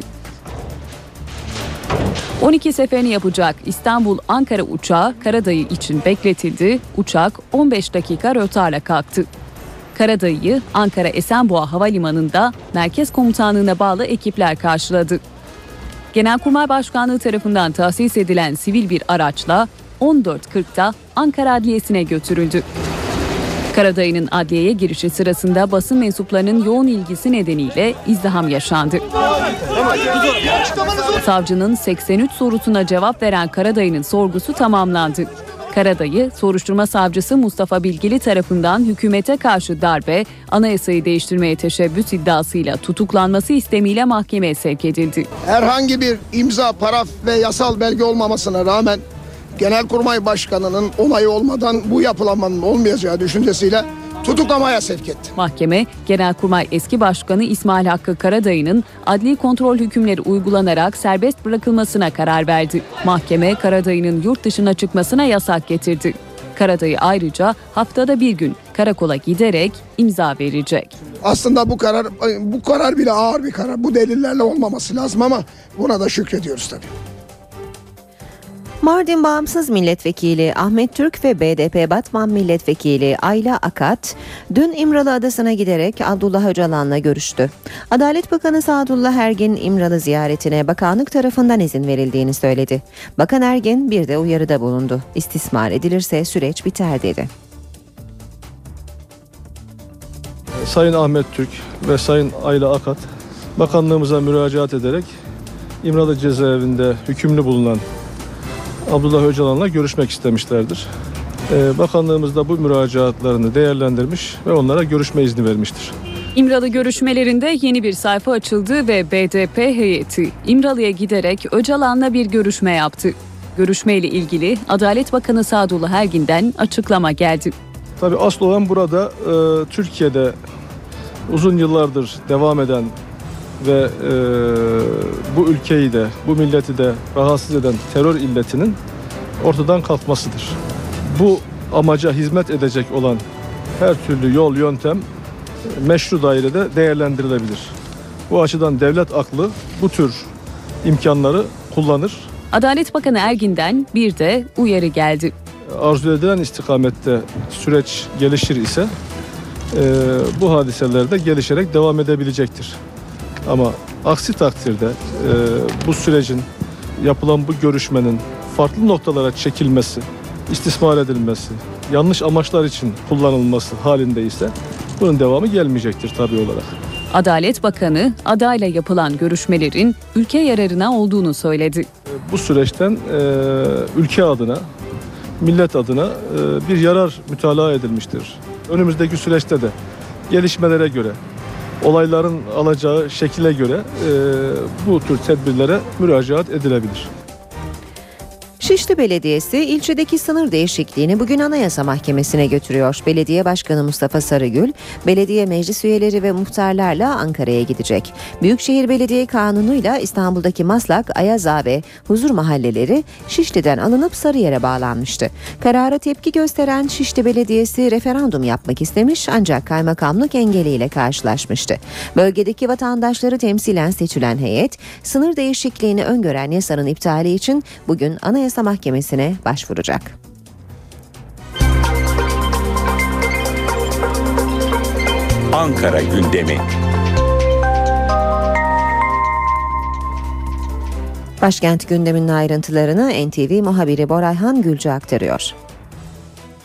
12 seferini yapacak İstanbul-Ankara uçağı Karadayı için bekletildi. Uçak 15 dakika rötarla kalktı. Karadayı'yı Ankara Esenboğa Havalimanı'nda Merkez Komutanlığı'na bağlı ekipler karşıladı. Genelkurmay Başkanlığı tarafından tahsis edilen sivil bir araçla 14.40'da Ankara Adliyesi'ne götürüldü. Karadayı'nın adliyeye girişi sırasında basın mensuplarının yoğun ilgisi nedeniyle izdiham yaşandı. Savcının 83 sorusuna cevap veren Karadayı'nın sorgusu tamamlandı. Karadayı, soruşturma savcısı Mustafa Bilgili tarafından hükümete karşı darbe, anayasayı değiştirmeye teşebbüs iddiasıyla tutuklanması istemiyle mahkemeye sevk edildi. Herhangi bir imza, paraf ve yasal belge olmamasına rağmen Genelkurmay Başkanı'nın onayı olmadan bu yapılanmanın olmayacağı düşüncesiyle tutuklamaya sevk etti. Mahkeme, Genelkurmay eski başkanı İsmail Hakkı Karadayı'nın adli kontrol hükümleri uygulanarak serbest bırakılmasına karar verdi. Mahkeme, Karadayı'nın yurt dışına çıkmasına yasak getirdi. Karadayı ayrıca haftada bir gün karakola giderek imza verecek. Aslında bu karar bu karar bile ağır bir karar. Bu delillerle olmaması lazım ama buna da şükrediyoruz tabii. Mardin Bağımsız Milletvekili Ahmet Türk ve BDP Batman Milletvekili Ayla Akat dün İmralı Adası'na giderek Abdullah Öcalan'la görüştü. Adalet Bakanı Sadullah Ergin İmralı ziyaretine bakanlık tarafından izin verildiğini söyledi. Bakan Ergin bir de uyarıda bulundu. İstismar edilirse süreç biter dedi. Sayın Ahmet Türk ve Sayın Ayla Akat bakanlığımıza müracaat ederek İmralı cezaevinde hükümlü bulunan Abdullah Öcalan'la görüşmek istemişlerdir. Ee, bakanlığımız da bu müracaatlarını değerlendirmiş ve onlara görüşme izni vermiştir. İmralı görüşmelerinde yeni bir sayfa açıldı ve BDP heyeti İmralı'ya giderek Öcalan'la bir görüşme yaptı. Görüşmeyle ilgili Adalet Bakanı Sadullah Ergin'den açıklama geldi. Tabii asıl olan burada e, Türkiye'de uzun yıllardır devam eden ve e, bu ülkeyi de bu milleti de rahatsız eden terör illetinin ortadan kalkmasıdır. Bu amaca hizmet edecek olan her türlü yol yöntem meşru dairede değerlendirilebilir. Bu açıdan devlet aklı bu tür imkanları kullanır. Adalet Bakanı Ergin'den bir de uyarı geldi. Arzu edilen istikamette süreç gelişir ise e, bu hadiseler de gelişerek devam edebilecektir. Ama aksi takdirde e, bu sürecin yapılan bu görüşmenin farklı noktalara çekilmesi, istismar edilmesi, yanlış amaçlar için kullanılması halinde ise bunun devamı gelmeyecektir tabii olarak. Adalet Bakanı adayla yapılan görüşmelerin ülke yararına olduğunu söyledi. Bu süreçten e, ülke adına, millet adına e, bir yarar mütalaa edilmiştir. Önümüzdeki süreçte de gelişmelere göre, olayların alacağı şekile göre e, bu tür tedbirlere müracaat edilebilir. Şişli Belediyesi ilçedeki sınır değişikliğini bugün Anayasa Mahkemesi'ne götürüyor. Belediye Başkanı Mustafa Sarıgül, belediye meclis üyeleri ve muhtarlarla Ankara'ya gidecek. Büyükşehir Belediye Kanunu'yla İstanbul'daki Maslak, Ayaza ve Huzur mahalleleri Şişli'den alınıp Sarıyer'e bağlanmıştı. Karara tepki gösteren Şişli Belediyesi referandum yapmak istemiş ancak kaymakamlık engeliyle karşılaşmıştı. Bölgedeki vatandaşları temsilen seçilen heyet, sınır değişikliğini öngören yasanın iptali için bugün Anayasa Mahkemesi'ne başvuracak. Ankara gündemi. Başkent gündeminin ayrıntılarını NTV muhabiri Borayhan Gülcü aktarıyor.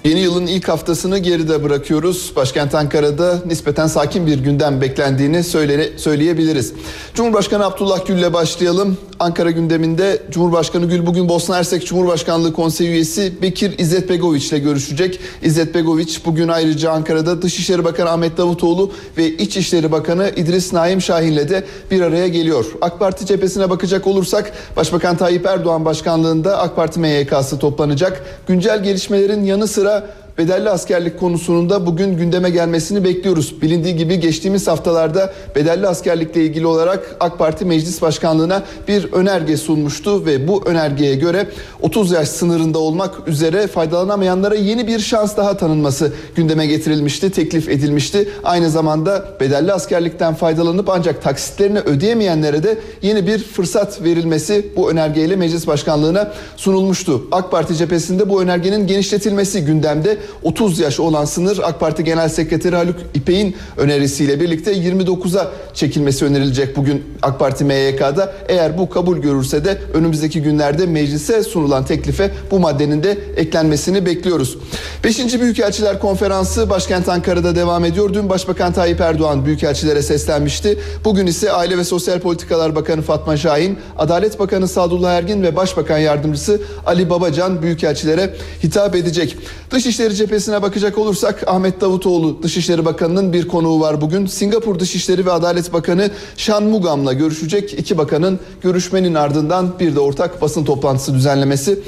Yeni yılın ilk haftasını geride bırakıyoruz. Başkent Ankara'da nispeten sakin bir gündem beklendiğini söyle, söyleyebiliriz. Cumhurbaşkanı Abdullah Gül'le başlayalım. Ankara gündeminde Cumhurbaşkanı Gül bugün Bosna Hersek Cumhurbaşkanlığı Konseyi üyesi Bekir İzzet Begoviç ile görüşecek. İzzet Begoviç bugün ayrıca Ankara'da Dışişleri Bakanı Ahmet Davutoğlu ve İçişleri Bakanı İdris Naim Şahin'le de bir araya geliyor. AK Parti cephesine bakacak olursak Başbakan Tayyip Erdoğan başkanlığında AK Parti MYK'sı toplanacak. Güncel gelişmelerin yanı sıra Dolayısıyla bedelli askerlik konusunun da bugün gündeme gelmesini bekliyoruz. Bilindiği gibi geçtiğimiz haftalarda bedelli askerlikle ilgili olarak AK Parti Meclis Başkanlığı'na bir önerge sunmuştu ve bu önergeye göre 30 yaş sınırında olmak üzere faydalanamayanlara yeni bir şans daha tanınması gündeme getirilmişti, teklif edilmişti. Aynı zamanda bedelli askerlikten faydalanıp ancak taksitlerini ödeyemeyenlere de yeni bir fırsat verilmesi bu önergeyle Meclis Başkanlığı'na sunulmuştu. AK Parti cephesinde bu önergenin genişletilmesi gündemde. 30 yaş olan sınır AK Parti Genel Sekreteri Haluk İpek'in önerisiyle birlikte 29'a çekilmesi önerilecek bugün AK Parti MYK'da. Eğer bu kabul görürse de önümüzdeki günlerde meclise sunulan teklife bu maddenin de eklenmesini bekliyoruz. 5. Büyükelçiler Konferansı başkent Ankara'da devam ediyor. Dün Başbakan Tayyip Erdoğan büyükelçilere seslenmişti. Bugün ise Aile ve Sosyal Politikalar Bakanı Fatma Şahin, Adalet Bakanı Sadullah Ergin ve Başbakan Yardımcısı Ali Babacan büyükelçilere hitap edecek. Dışişleri cephesine bakacak olursak Ahmet Davutoğlu Dışişleri Bakanı'nın bir konuğu var bugün. Singapur Dışişleri ve Adalet Bakanı Shan Mugam'la görüşecek. İki bakanın görüşmenin ardından bir de ortak basın toplantısı düzenlemesi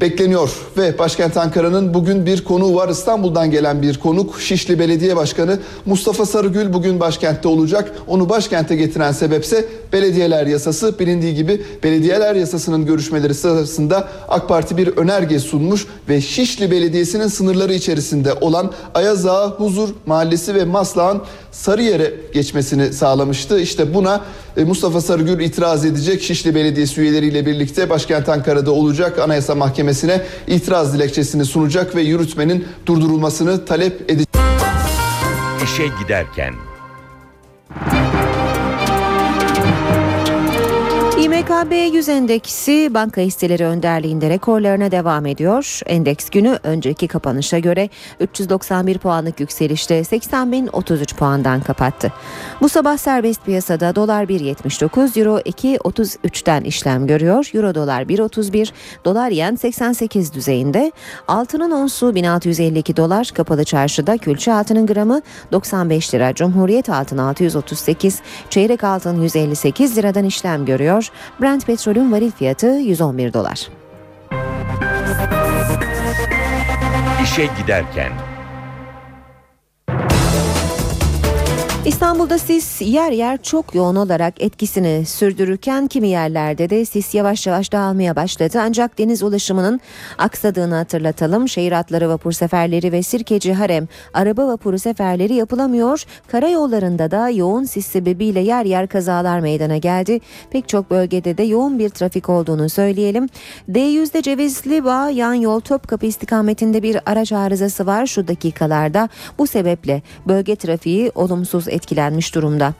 bekleniyor. Ve başkent Ankara'nın bugün bir konuğu var. İstanbul'dan gelen bir konuk Şişli Belediye Başkanı Mustafa Sarıgül bugün başkentte olacak. Onu başkente getiren sebepse belediyeler yasası. Bilindiği gibi belediyeler yasasının görüşmeleri sırasında AK Parti bir önerge sunmuş ve Şişli Belediyesi'nin sınırları içerisinde olan Ayaza, Huzur Mahallesi ve Maslak'ın Sarıyer'e geçmesini sağlamıştı. İşte buna e, Mustafa Sarıgül itiraz edecek. Şişli Belediyesi üyeleriyle birlikte başkent Ankara'da olacak. Anayasa Mahkemesi'ne itiraz dilekçesini sunacak ve yürütmenin durdurulmasını talep edecek. İşe giderken İMKB 100 endeksi banka hisseleri önderliğinde rekorlarına devam ediyor. Endeks günü önceki kapanışa göre 391 puanlık yükselişte 80.033 puandan kapattı. Bu sabah serbest piyasada dolar 1.79, euro 2.33'ten işlem görüyor. Euro dolar 1.31, dolar yen 88 düzeyinde. Altının onsu 1652 dolar, kapalı çarşıda külçe altının gramı 95 lira. Cumhuriyet altın 638, çeyrek altın 158 liradan işlem görüyor. Brent petrolün varil fiyatı 111 dolar. işe giderken İstanbul'da sis yer yer çok yoğun olarak etkisini sürdürürken kimi yerlerde de sis yavaş yavaş dağılmaya başladı. Ancak deniz ulaşımının aksadığını hatırlatalım. Şehir atları vapur seferleri ve Sirkeci Harem araba vapuru seferleri yapılamıyor. Karayollarında da yoğun sis sebebiyle yer yer kazalar meydana geldi. Pek çok bölgede de yoğun bir trafik olduğunu söyleyelim. D100'de Cevizli Bağ yan yol Topkapı istikametinde bir araç arızası var şu dakikalarda. Bu sebeple bölge trafiği olumsuz etkilenmiş durumda.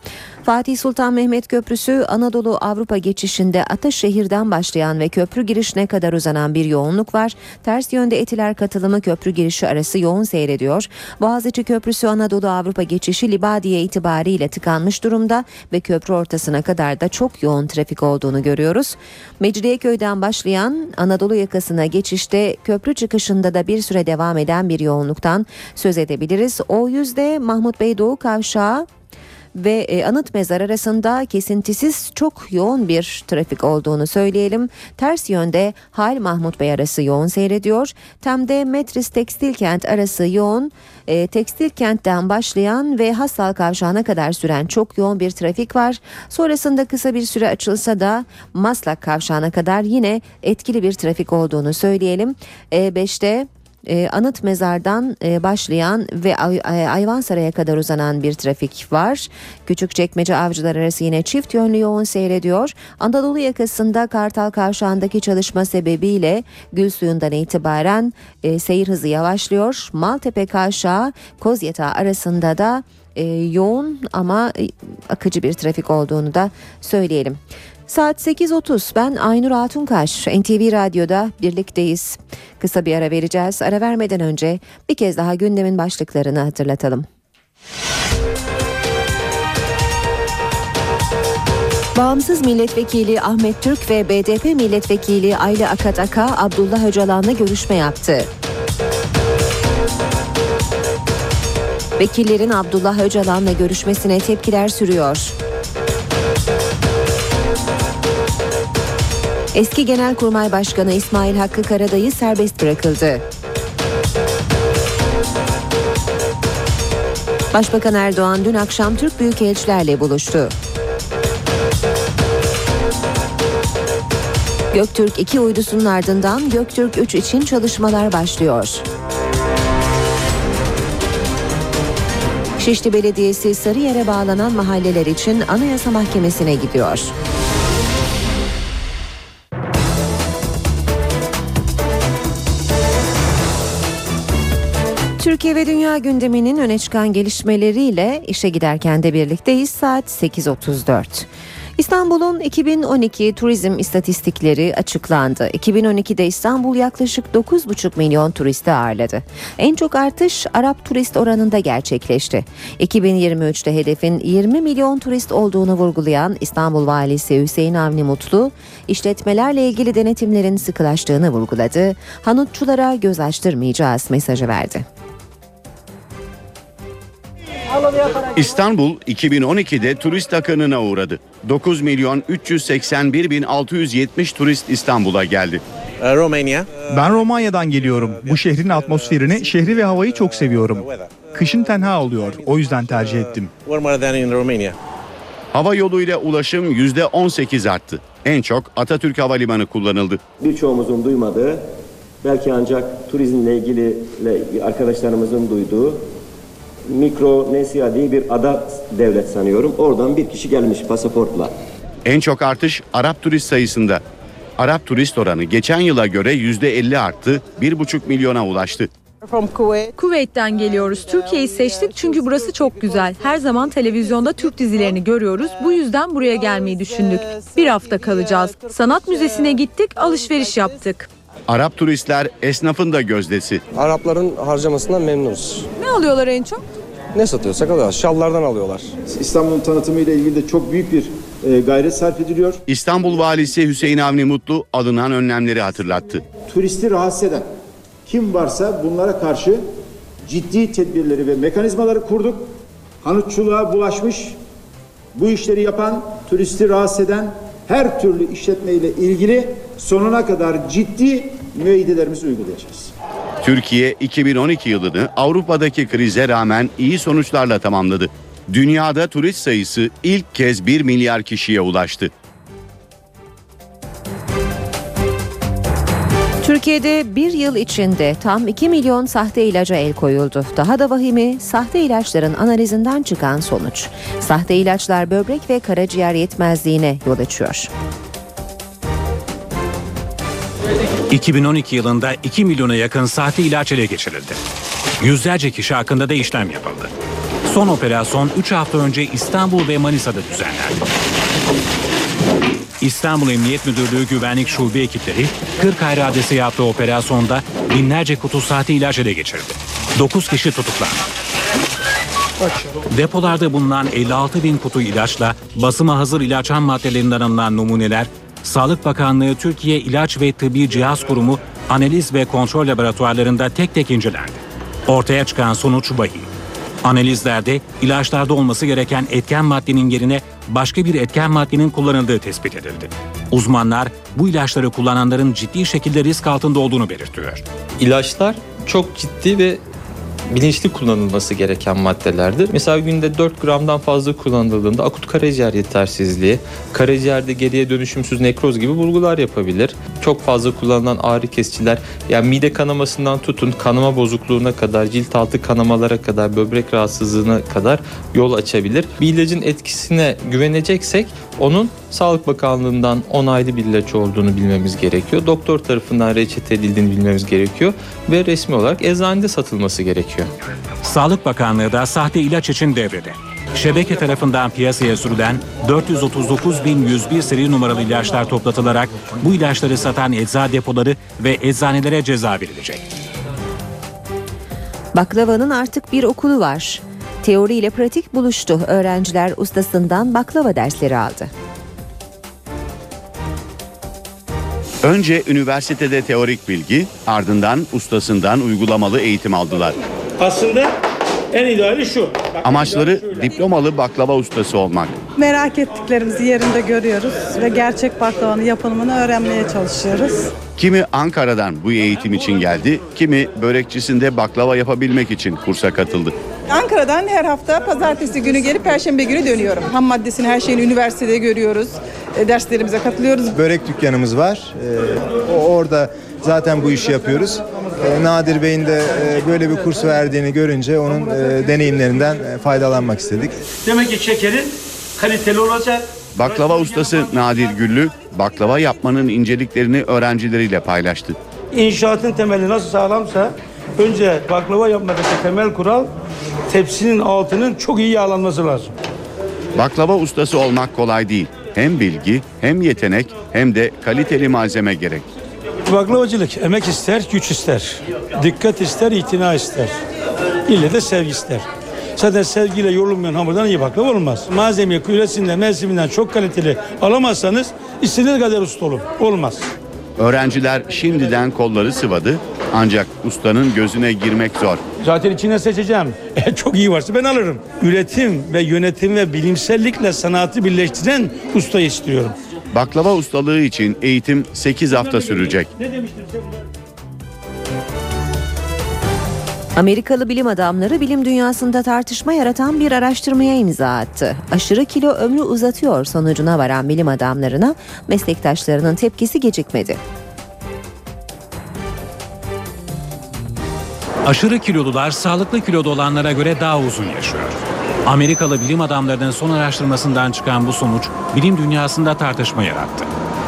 Fatih Sultan Mehmet Köprüsü Anadolu Avrupa geçişinde Ataşehir'den başlayan ve köprü girişine kadar uzanan bir yoğunluk var. Ters yönde etiler katılımı köprü girişi arası yoğun seyrediyor. Boğaziçi Köprüsü Anadolu Avrupa geçişi Libadiye itibariyle tıkanmış durumda ve köprü ortasına kadar da çok yoğun trafik olduğunu görüyoruz. Mecidiyeköy'den başlayan Anadolu yakasına geçişte köprü çıkışında da bir süre devam eden bir yoğunluktan söz edebiliriz. O yüzde Mahmut Bey Doğu Kavşağı ve e, anıt mezar arasında kesintisiz çok yoğun bir trafik olduğunu söyleyelim. Ters yönde Hal Mahmut Bey arası yoğun seyrediyor. Temde Metris Tekstil Kent arası yoğun. E, Tekstil Kent'ten başlayan ve Hassal Kavşağı'na kadar süren çok yoğun bir trafik var. Sonrasında kısa bir süre açılsa da Maslak Kavşağı'na kadar yine etkili bir trafik olduğunu söyleyelim. E5'te e, anıt mezardan e, başlayan ve Ay- Ay- Ayvansaray'a kadar uzanan bir trafik var. Küçükçekmece avcılar arası yine çift yönlü yoğun seyrediyor. Anadolu yakasında Kartal Kavşağı'ndaki çalışma sebebiyle Gülsuyu'ndan itibaren e, seyir hızı yavaşlıyor. Maltepe Kavşağı Kozyatağı arasında da e, yoğun ama e, akıcı bir trafik olduğunu da söyleyelim. Saat 8.30 ben Aynur Altunkaş NTV Radyo'da birlikteyiz. Kısa bir ara vereceğiz. Ara vermeden önce bir kez daha gündemin başlıklarını hatırlatalım. Bağımsız Milletvekili Ahmet Türk ve BDP Milletvekili Ayla Akataka Abdullah Öcalan'la görüşme yaptı. Vekillerin Abdullah Öcalan'la görüşmesine tepkiler sürüyor. Eski Genelkurmay Başkanı İsmail Hakkı Karadayı serbest bırakıldı. Başbakan Erdoğan dün akşam Türk büyükelçilerle buluştu. Göktürk 2 uydusunun ardından Göktürk 3 için çalışmalar başlıyor. Şişli Belediyesi Sarıyer'e bağlanan mahalleler için Anayasa Mahkemesi'ne gidiyor. Türkiye ve dünya gündeminin öne çıkan gelişmeleriyle işe giderken de birlikteyiz. Saat 8.34. İstanbul'un 2012 turizm istatistikleri açıklandı. 2012'de İstanbul yaklaşık 9,5 milyon turisti ağırladı. En çok artış Arap turist oranında gerçekleşti. 2023'te hedefin 20 milyon turist olduğunu vurgulayan İstanbul Valisi Hüseyin Avni Mutlu, işletmelerle ilgili denetimlerin sıkılaştığını vurguladı. Hanutçulara göz açtırmayacağız mesajı verdi. İstanbul 2012'de turist akınına uğradı. 9 milyon 381 bin 670 turist İstanbul'a geldi. Romanya. Ben Romanya'dan geliyorum. Bu şehrin atmosferini, şehri ve havayı çok seviyorum. Kışın tenha oluyor. O yüzden tercih ettim. Hava yoluyla ulaşım %18 arttı. En çok Atatürk Havalimanı kullanıldı. Birçoğumuzun duymadığı, belki ancak turizmle ilgili arkadaşlarımızın duyduğu Mikronesya diye bir ada devlet sanıyorum. Oradan bir kişi gelmiş pasaportla. En çok artış Arap turist sayısında. Arap turist oranı geçen yıla göre %50 arttı, 1,5 milyona ulaştı. Kuveyt'ten geliyoruz. Türkiye'yi seçtik çünkü burası çok güzel. Her zaman televizyonda Türk dizilerini görüyoruz. Bu yüzden buraya gelmeyi düşündük. Bir hafta kalacağız. Sanat müzesine gittik, alışveriş yaptık. Arap turistler esnafın da gözdesi. Arapların harcamasından memnunuz. Ne alıyorlar en çok? Ne satıyorsak alıyorlar. Şallardan alıyorlar. İstanbul'un tanıtımı ile ilgili de çok büyük bir e, gayret sarf ediliyor. İstanbul Valisi Hüseyin Avni Mutlu alınan önlemleri hatırlattı. Turisti rahatsız eden kim varsa bunlara karşı ciddi tedbirleri ve mekanizmaları kurduk. Hanutçuluğa bulaşmış, bu işleri yapan, turisti rahatsız eden her türlü işletme ile ilgili sonuna kadar ciddi müeyyidelerimizi uygulayacağız. Türkiye 2012 yılını Avrupa'daki krize rağmen iyi sonuçlarla tamamladı. Dünyada turist sayısı ilk kez 1 milyar kişiye ulaştı. Türkiye'de bir yıl içinde tam 2 milyon sahte ilaca el koyuldu. Daha da vahimi sahte ilaçların analizinden çıkan sonuç. Sahte ilaçlar böbrek ve karaciğer yetmezliğine yol açıyor. 2012 yılında 2 milyona yakın sahte ilaç ele geçirildi. Yüzlerce kişi hakkında da işlem yapıldı. Son operasyon 3 hafta önce İstanbul ve Manisa'da düzenlendi. İstanbul Emniyet Müdürlüğü Güvenlik Şube ekipleri 40 ayrı adrese yaptığı operasyonda binlerce kutu sahte ilaç ele geçirdi. 9 kişi tutuklandı. Depolarda bulunan 56 bin kutu ilaçla basıma hazır ilaç ham maddelerinden alınan numuneler Sağlık Bakanlığı Türkiye İlaç ve Tıbbi Cihaz Kurumu analiz ve kontrol laboratuvarlarında tek tek incelendi. Ortaya çıkan sonuç vahim. Analizlerde ilaçlarda olması gereken etken maddenin yerine başka bir etken maddenin kullanıldığı tespit edildi. Uzmanlar bu ilaçları kullananların ciddi şekilde risk altında olduğunu belirtiyor. İlaçlar çok ciddi ve bilinçli kullanılması gereken maddelerdir. Mesela günde 4 gramdan fazla kullanıldığında akut karaciğer yetersizliği, karaciğerde geriye dönüşümsüz nekroz gibi bulgular yapabilir. Çok fazla kullanılan ağrı kesiciler, yani mide kanamasından tutun kanama bozukluğuna kadar, cilt altı kanamalara kadar, böbrek rahatsızlığına kadar yol açabilir. Bir ilacın etkisine güveneceksek onun Sağlık Bakanlığı'ndan onaylı bir ilaç olduğunu bilmemiz gerekiyor. Doktor tarafından reçete edildiğini bilmemiz gerekiyor ve resmi olarak eczanede satılması gerekiyor. Sağlık Bakanlığı da sahte ilaç için devrede. Şebeke tarafından piyasaya sürülen 439.101 seri numaralı ilaçlar toplatılarak bu ilaçları satan ecza depoları ve eczanelere ceza verilecek. Baklavanın artık bir okulu var. Teori ile pratik buluştu. Öğrenciler ustasından baklava dersleri aldı. Önce üniversitede teorik bilgi, ardından ustasından uygulamalı eğitim aldılar. Aslında en ideali şu. Amaçları diplomalı baklava ustası olmak. Merak ettiklerimizi yerinde görüyoruz ve gerçek baklavanın yapılımını öğrenmeye çalışıyoruz. Kimi Ankara'dan bu eğitim için geldi, kimi börekçisinde baklava yapabilmek için kursa katıldı. Ankara'dan her hafta pazartesi günü gelip perşembe günü dönüyorum. Ham maddesini her şeyini üniversitede görüyoruz. E, derslerimize katılıyoruz. Börek dükkanımız var. O- orada zaten bu işi yapıyoruz. Ee, Nadir Bey'in de e, böyle bir kurs verdiğini görünce onun e, deneyimlerinden e, faydalanmak istedik. Demek ki şekerin kaliteli olacak. Baklava ustası Nadir Güllü, baklava yapmanın inceliklerini öğrencileriyle paylaştı. İnşaatın temeli nasıl sağlamsa önce baklava yapmadaki temel kural tepsinin altının çok iyi yağlanması lazım. Baklava ustası olmak kolay değil. Hem bilgi, hem yetenek, hem de kaliteli malzeme gerek. Baklavacılık emek ister, güç ister. Dikkat ister, itina ister. İlle de sevgi ister. Zaten sevgiyle yoğrulmayan hamurdan iyi baklava olmaz. Malzemeyi küresinde, mevsiminden çok kaliteli alamazsanız istediğiniz kadar usta olun. Olmaz. Öğrenciler şimdiden kolları sıvadı ancak ustanın gözüne girmek zor. Zaten içine seçeceğim. E, çok iyi varsa ben alırım. Üretim ve yönetim ve bilimsellikle sanatı birleştiren usta istiyorum. Baklava ustalığı için eğitim 8 hafta sürecek. Amerikalı bilim adamları bilim dünyasında tartışma yaratan bir araştırmaya imza attı. Aşırı kilo ömrü uzatıyor sonucuna varan bilim adamlarına meslektaşlarının tepkisi gecikmedi. Aşırı kilolular sağlıklı kiloda olanlara göre daha uzun yaşıyor. Amerikalı bilim adamlarının son araştırmasından çıkan bu sonuç bilim dünyasında tartışma yarattı.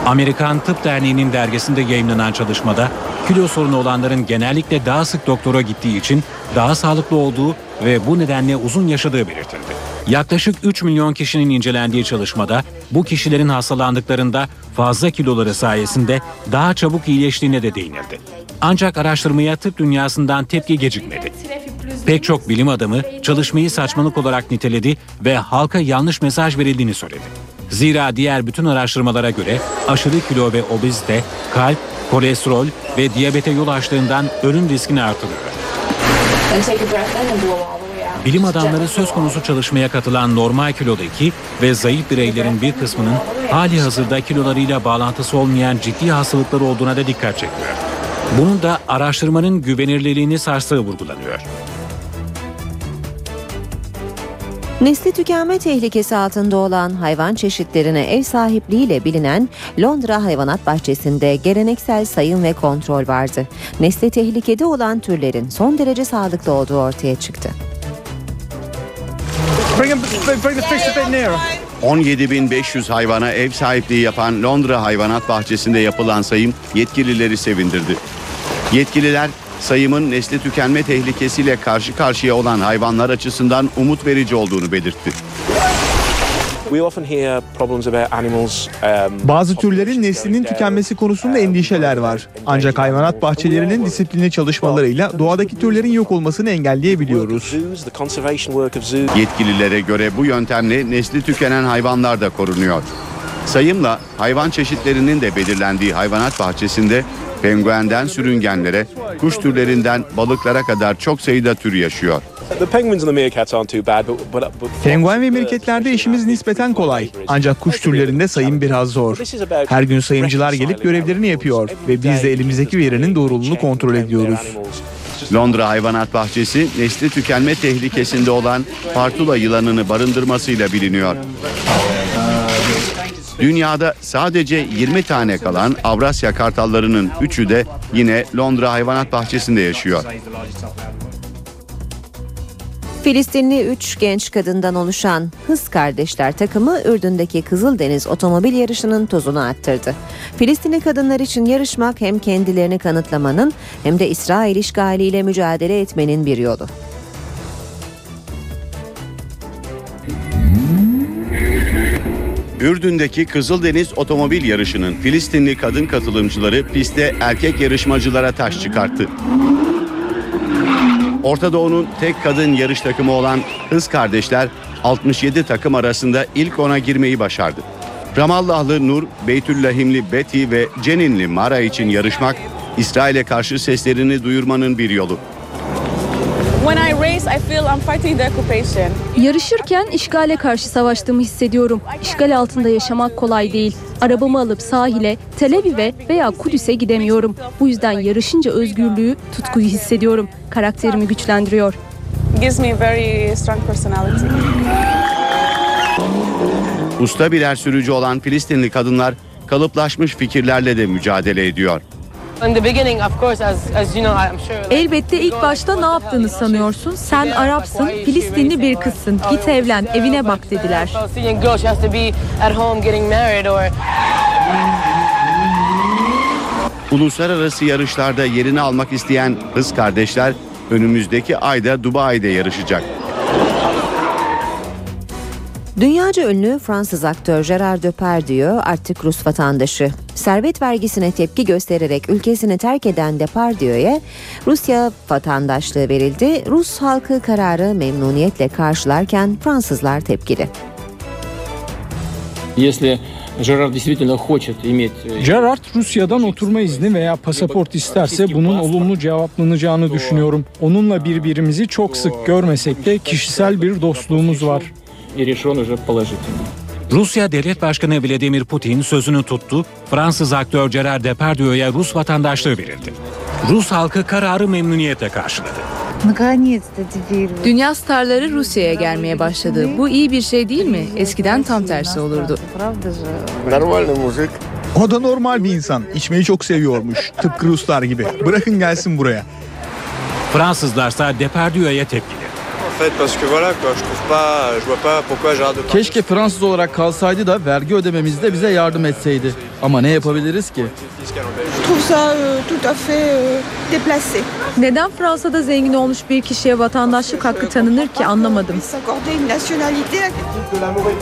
Amerikan Tıp Derneği'nin dergisinde yayınlanan çalışmada kilo sorunu olanların genellikle daha sık doktora gittiği için daha sağlıklı olduğu ve bu nedenle uzun yaşadığı belirtildi. Yaklaşık 3 milyon kişinin incelendiği çalışmada bu kişilerin hastalandıklarında fazla kiloları sayesinde daha çabuk iyileştiğine de değinildi. Ancak araştırmaya tıp dünyasından tepki gecikmedi. Pek çok bilim adamı çalışmayı saçmalık olarak niteledi ve halka yanlış mesaj verildiğini söyledi. Zira diğer bütün araştırmalara göre aşırı kilo ve obezite kalp, kolesterol ve diyabete yol açtığından ölüm riskini artırıyor. Bilim adamları söz konusu çalışmaya katılan normal kilodaki ve zayıf bireylerin bir kısmının hali hazırda kilolarıyla bağlantısı olmayan ciddi hastalıkları olduğuna da dikkat çekiyor. Bunun da araştırmanın güvenirliliğini sarstığı vurgulanıyor. Nesli tükenme tehlikesi altında olan hayvan çeşitlerine ev sahipliğiyle bilinen Londra Hayvanat Bahçesi'nde geleneksel sayım ve kontrol vardı. Nesli tehlikede olan türlerin son derece sağlıklı olduğu ortaya çıktı. 17.500 hayvana ev sahipliği yapan Londra Hayvanat Bahçesi'nde yapılan sayım yetkilileri sevindirdi. Yetkililer sayımın nesli tükenme tehlikesiyle karşı karşıya olan hayvanlar açısından umut verici olduğunu belirtti. Bazı türlerin neslinin tükenmesi konusunda endişeler var. Ancak hayvanat bahçelerinin disiplinli çalışmalarıyla doğadaki türlerin yok olmasını engelleyebiliyoruz. Yetkililere göre bu yöntemle nesli tükenen hayvanlar da korunuyor. Sayımla hayvan çeşitlerinin de belirlendiği hayvanat bahçesinde penguenden sürüngenlere, kuş türlerinden balıklara kadar çok sayıda tür yaşıyor. Penguen ve mirketlerde işimiz nispeten kolay. Ancak kuş türlerinde sayım biraz zor. Her gün sayımcılar gelip görevlerini yapıyor ve biz de elimizdeki verinin doğruluğunu kontrol ediyoruz. Londra Hayvanat Bahçesi nesli tükenme tehlikesinde olan partula yılanını barındırmasıyla biliniyor. Dünyada sadece 20 tane kalan Avrasya kartallarının üçü de yine Londra Hayvanat Bahçesi'nde yaşıyor. Filistinli 3 genç kadından oluşan Hız Kardeşler takımı Ürdün'deki Kızıldeniz otomobil yarışının tozunu attırdı. Filistinli kadınlar için yarışmak hem kendilerini kanıtlamanın hem de İsrail işgaliyle mücadele etmenin bir yolu. Ürdün'deki Kızıldeniz otomobil yarışının Filistinli kadın katılımcıları pistte erkek yarışmacılara taş çıkarttı. Orta Doğu'nun tek kadın yarış takımı olan Hız Kardeşler 67 takım arasında ilk ona girmeyi başardı. Ramallahlı Nur, Beytüllahimli Betty ve Ceninli Mara için yarışmak İsrail'e karşı seslerini duyurmanın bir yolu. Yarışırken işgale karşı savaştığımı hissediyorum. İşgal altında yaşamak kolay değil. Arabamı alıp sahile, Tel Aviv'e veya Kudüs'e gidemiyorum. Bu yüzden yarışınca özgürlüğü, tutkuyu hissediyorum. Karakterimi güçlendiriyor. Gives me very strong personality. Usta birer sürücü olan Filistinli kadınlar kalıplaşmış fikirlerle de mücadele ediyor. Elbette ilk başta ne yaptığını sanıyorsun? Sen Arapsın, Filistinli bir kızsın. Git evlen, evine bak dediler. Uluslararası yarışlarda yerini almak isteyen Hız kardeşler önümüzdeki ayda Dubai'de yarışacak. Dünyaca ünlü Fransız aktör Gerard Depardieu artık Rus vatandaşı. Servet vergisine tepki göstererek ülkesini terk eden Depardieu'ya Rusya vatandaşlığı verildi. Rus halkı kararı memnuniyetle karşılarken Fransızlar tepkili. Если Жерар действительно хочет иметь... э, Gerard Rusya'dan oturma izni veya pasaport isterse bunun olumlu cevaplanacağını düşünüyorum. Onunla birbirimizi çok sık görmesek de kişisel bir dostluğumuz var. И решен уже положительно. Rusya Devlet Başkanı Vladimir Putin sözünü tuttu. Fransız aktör Gerard Depardieu'ya Rus vatandaşlığı verildi. Rus halkı kararı memnuniyetle karşıladı. Dünya starları Rusya'ya gelmeye başladı. Bu iyi bir şey değil mi? Eskiden tam tersi olurdu. O da normal bir insan. İçmeyi çok seviyormuş. Tıpkı Ruslar gibi. Bırakın gelsin buraya. Fransızlarsa Depardieu'ya tepkili. Keşke Fransız olarak kalsaydı da vergi ödememizde bize yardım etseydi. Ama ne yapabiliriz ki? Neden Fransa'da zengin olmuş bir kişiye vatandaşlık hakkı tanınır ki anlamadım.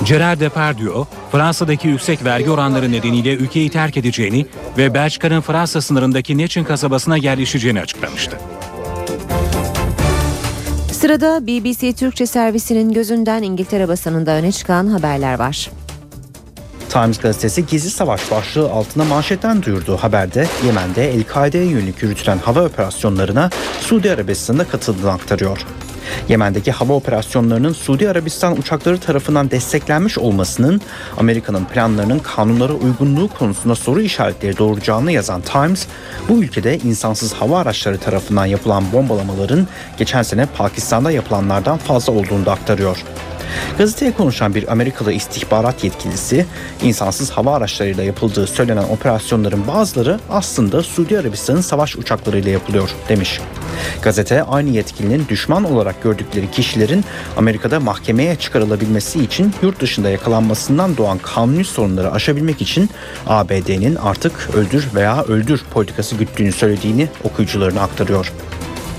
Gerard Depardieu, Fransa'daki yüksek vergi oranları nedeniyle ülkeyi terk edeceğini ve Belçika'nın Fransa sınırındaki Neçin kasabasına yerleşeceğini açıklamıştı. Sırada BBC Türkçe servisinin gözünden İngiltere basınında öne çıkan haberler var. Times gazetesi gizli savaş başlığı altına manşetten duyurduğu haberde Yemen'de El-Kaide'ye yönelik yürütülen hava operasyonlarına Suudi Arabistan'da katıldığını aktarıyor. Yemen'deki hava operasyonlarının Suudi Arabistan uçakları tarafından desteklenmiş olmasının Amerika'nın planlarının kanunlara uygunluğu konusunda soru işaretleri doğuracağını yazan Times, bu ülkede insansız hava araçları tarafından yapılan bombalamaların geçen sene Pakistan'da yapılanlardan fazla olduğunu da aktarıyor. Gazeteye konuşan bir Amerikalı istihbarat yetkilisi, insansız hava araçlarıyla yapıldığı söylenen operasyonların bazıları aslında Suudi Arabistan'ın savaş uçaklarıyla yapılıyor demiş. Gazete aynı yetkilinin düşman olarak gördükleri kişilerin Amerika'da mahkemeye çıkarılabilmesi için yurt dışında yakalanmasından doğan kanuni sorunları aşabilmek için ABD'nin artık öldür veya öldür politikası güttüğünü söylediğini okuyucularına aktarıyor.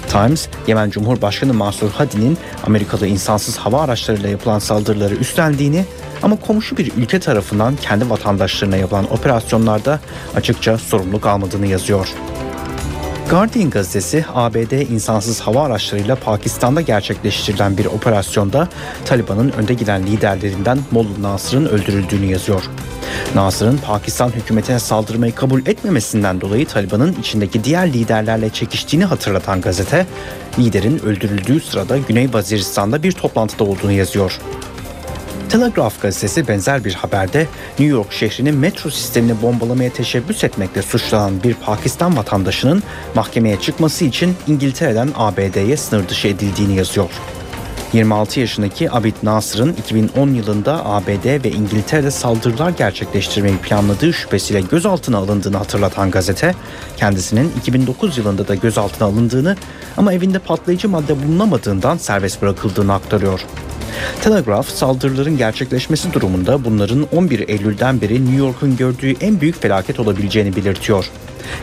Times, Yemen Cumhurbaşkanı Mansur Hadi'nin Amerikalı insansız hava araçlarıyla yapılan saldırıları üstlendiğini ama komşu bir ülke tarafından kendi vatandaşlarına yapılan operasyonlarda açıkça sorumluluk almadığını yazıyor. Guardian gazetesi ABD insansız hava araçlarıyla Pakistan'da gerçekleştirilen bir operasyonda Taliban'ın önde giden liderlerinden Molla Nasır'ın öldürüldüğünü yazıyor. Nasır'ın Pakistan hükümetine saldırmayı kabul etmemesinden dolayı Taliban'ın içindeki diğer liderlerle çekiştiğini hatırlatan gazete, liderin öldürüldüğü sırada Güney Vaziristan'da bir toplantıda olduğunu yazıyor. Telegraph gazetesi benzer bir haberde New York şehrinin metro sistemini bombalamaya teşebbüs etmekle suçlanan bir Pakistan vatandaşının mahkemeye çıkması için İngiltere'den ABD'ye sınır dışı edildiğini yazıyor. 26 yaşındaki Abid Nasır'ın 2010 yılında ABD ve İngiltere'de saldırılar gerçekleştirmeyi planladığı şüphesiyle gözaltına alındığını hatırlatan gazete, kendisinin 2009 yılında da gözaltına alındığını ama evinde patlayıcı madde bulunamadığından serbest bırakıldığını aktarıyor. Telegraph saldırıların gerçekleşmesi durumunda bunların 11 Eylül'den beri New York'un gördüğü en büyük felaket olabileceğini belirtiyor.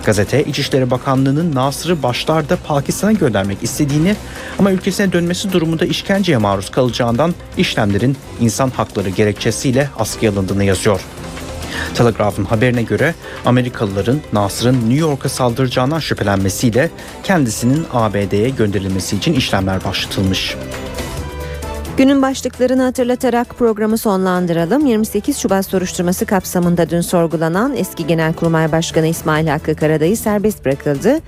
Gazete İçişleri Bakanlığı'nın Nasır'ı başlarda Pakistan'a göndermek istediğini ama ülkesine dönmesi durumunda işkenceye maruz kalacağından işlemlerin insan hakları gerekçesiyle askıya alındığını yazıyor. Telegraph'ın haberine göre Amerikalıların Nasır'ın New York'a saldıracağından şüphelenmesiyle kendisinin ABD'ye gönderilmesi için işlemler başlatılmış. Günün başlıklarını hatırlatarak programı sonlandıralım. 28 Şubat soruşturması kapsamında dün sorgulanan eski Genelkurmay Başkanı İsmail Hakkı Karadayı serbest bırakıldı.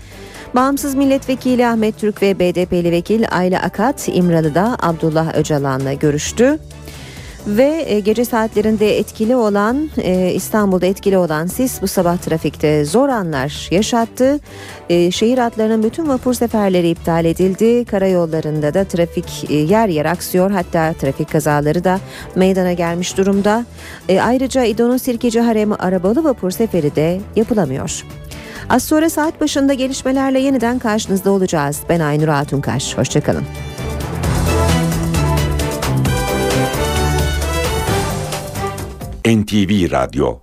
Bağımsız Milletvekili Ahmet Türk ve BDP'li vekil Ayla Akat İmralı'da Abdullah Öcalan'la görüştü. Ve e, gece saatlerinde etkili olan e, İstanbul'da etkili olan sis bu sabah trafikte zor anlar yaşattı. E, şehir hatlarının bütün vapur seferleri iptal edildi. Karayollarında da trafik yer yer aksıyor. Hatta trafik kazaları da meydana gelmiş durumda. Ayrıca İdo'nun Sirkeci Haremi arabalı vapur seferi de yapılamıyor. Az sonra saat başında gelişmelerle yeniden karşınızda olacağız. Ben Aynur Altunkaş. Hoşçakalın. NTV Radyo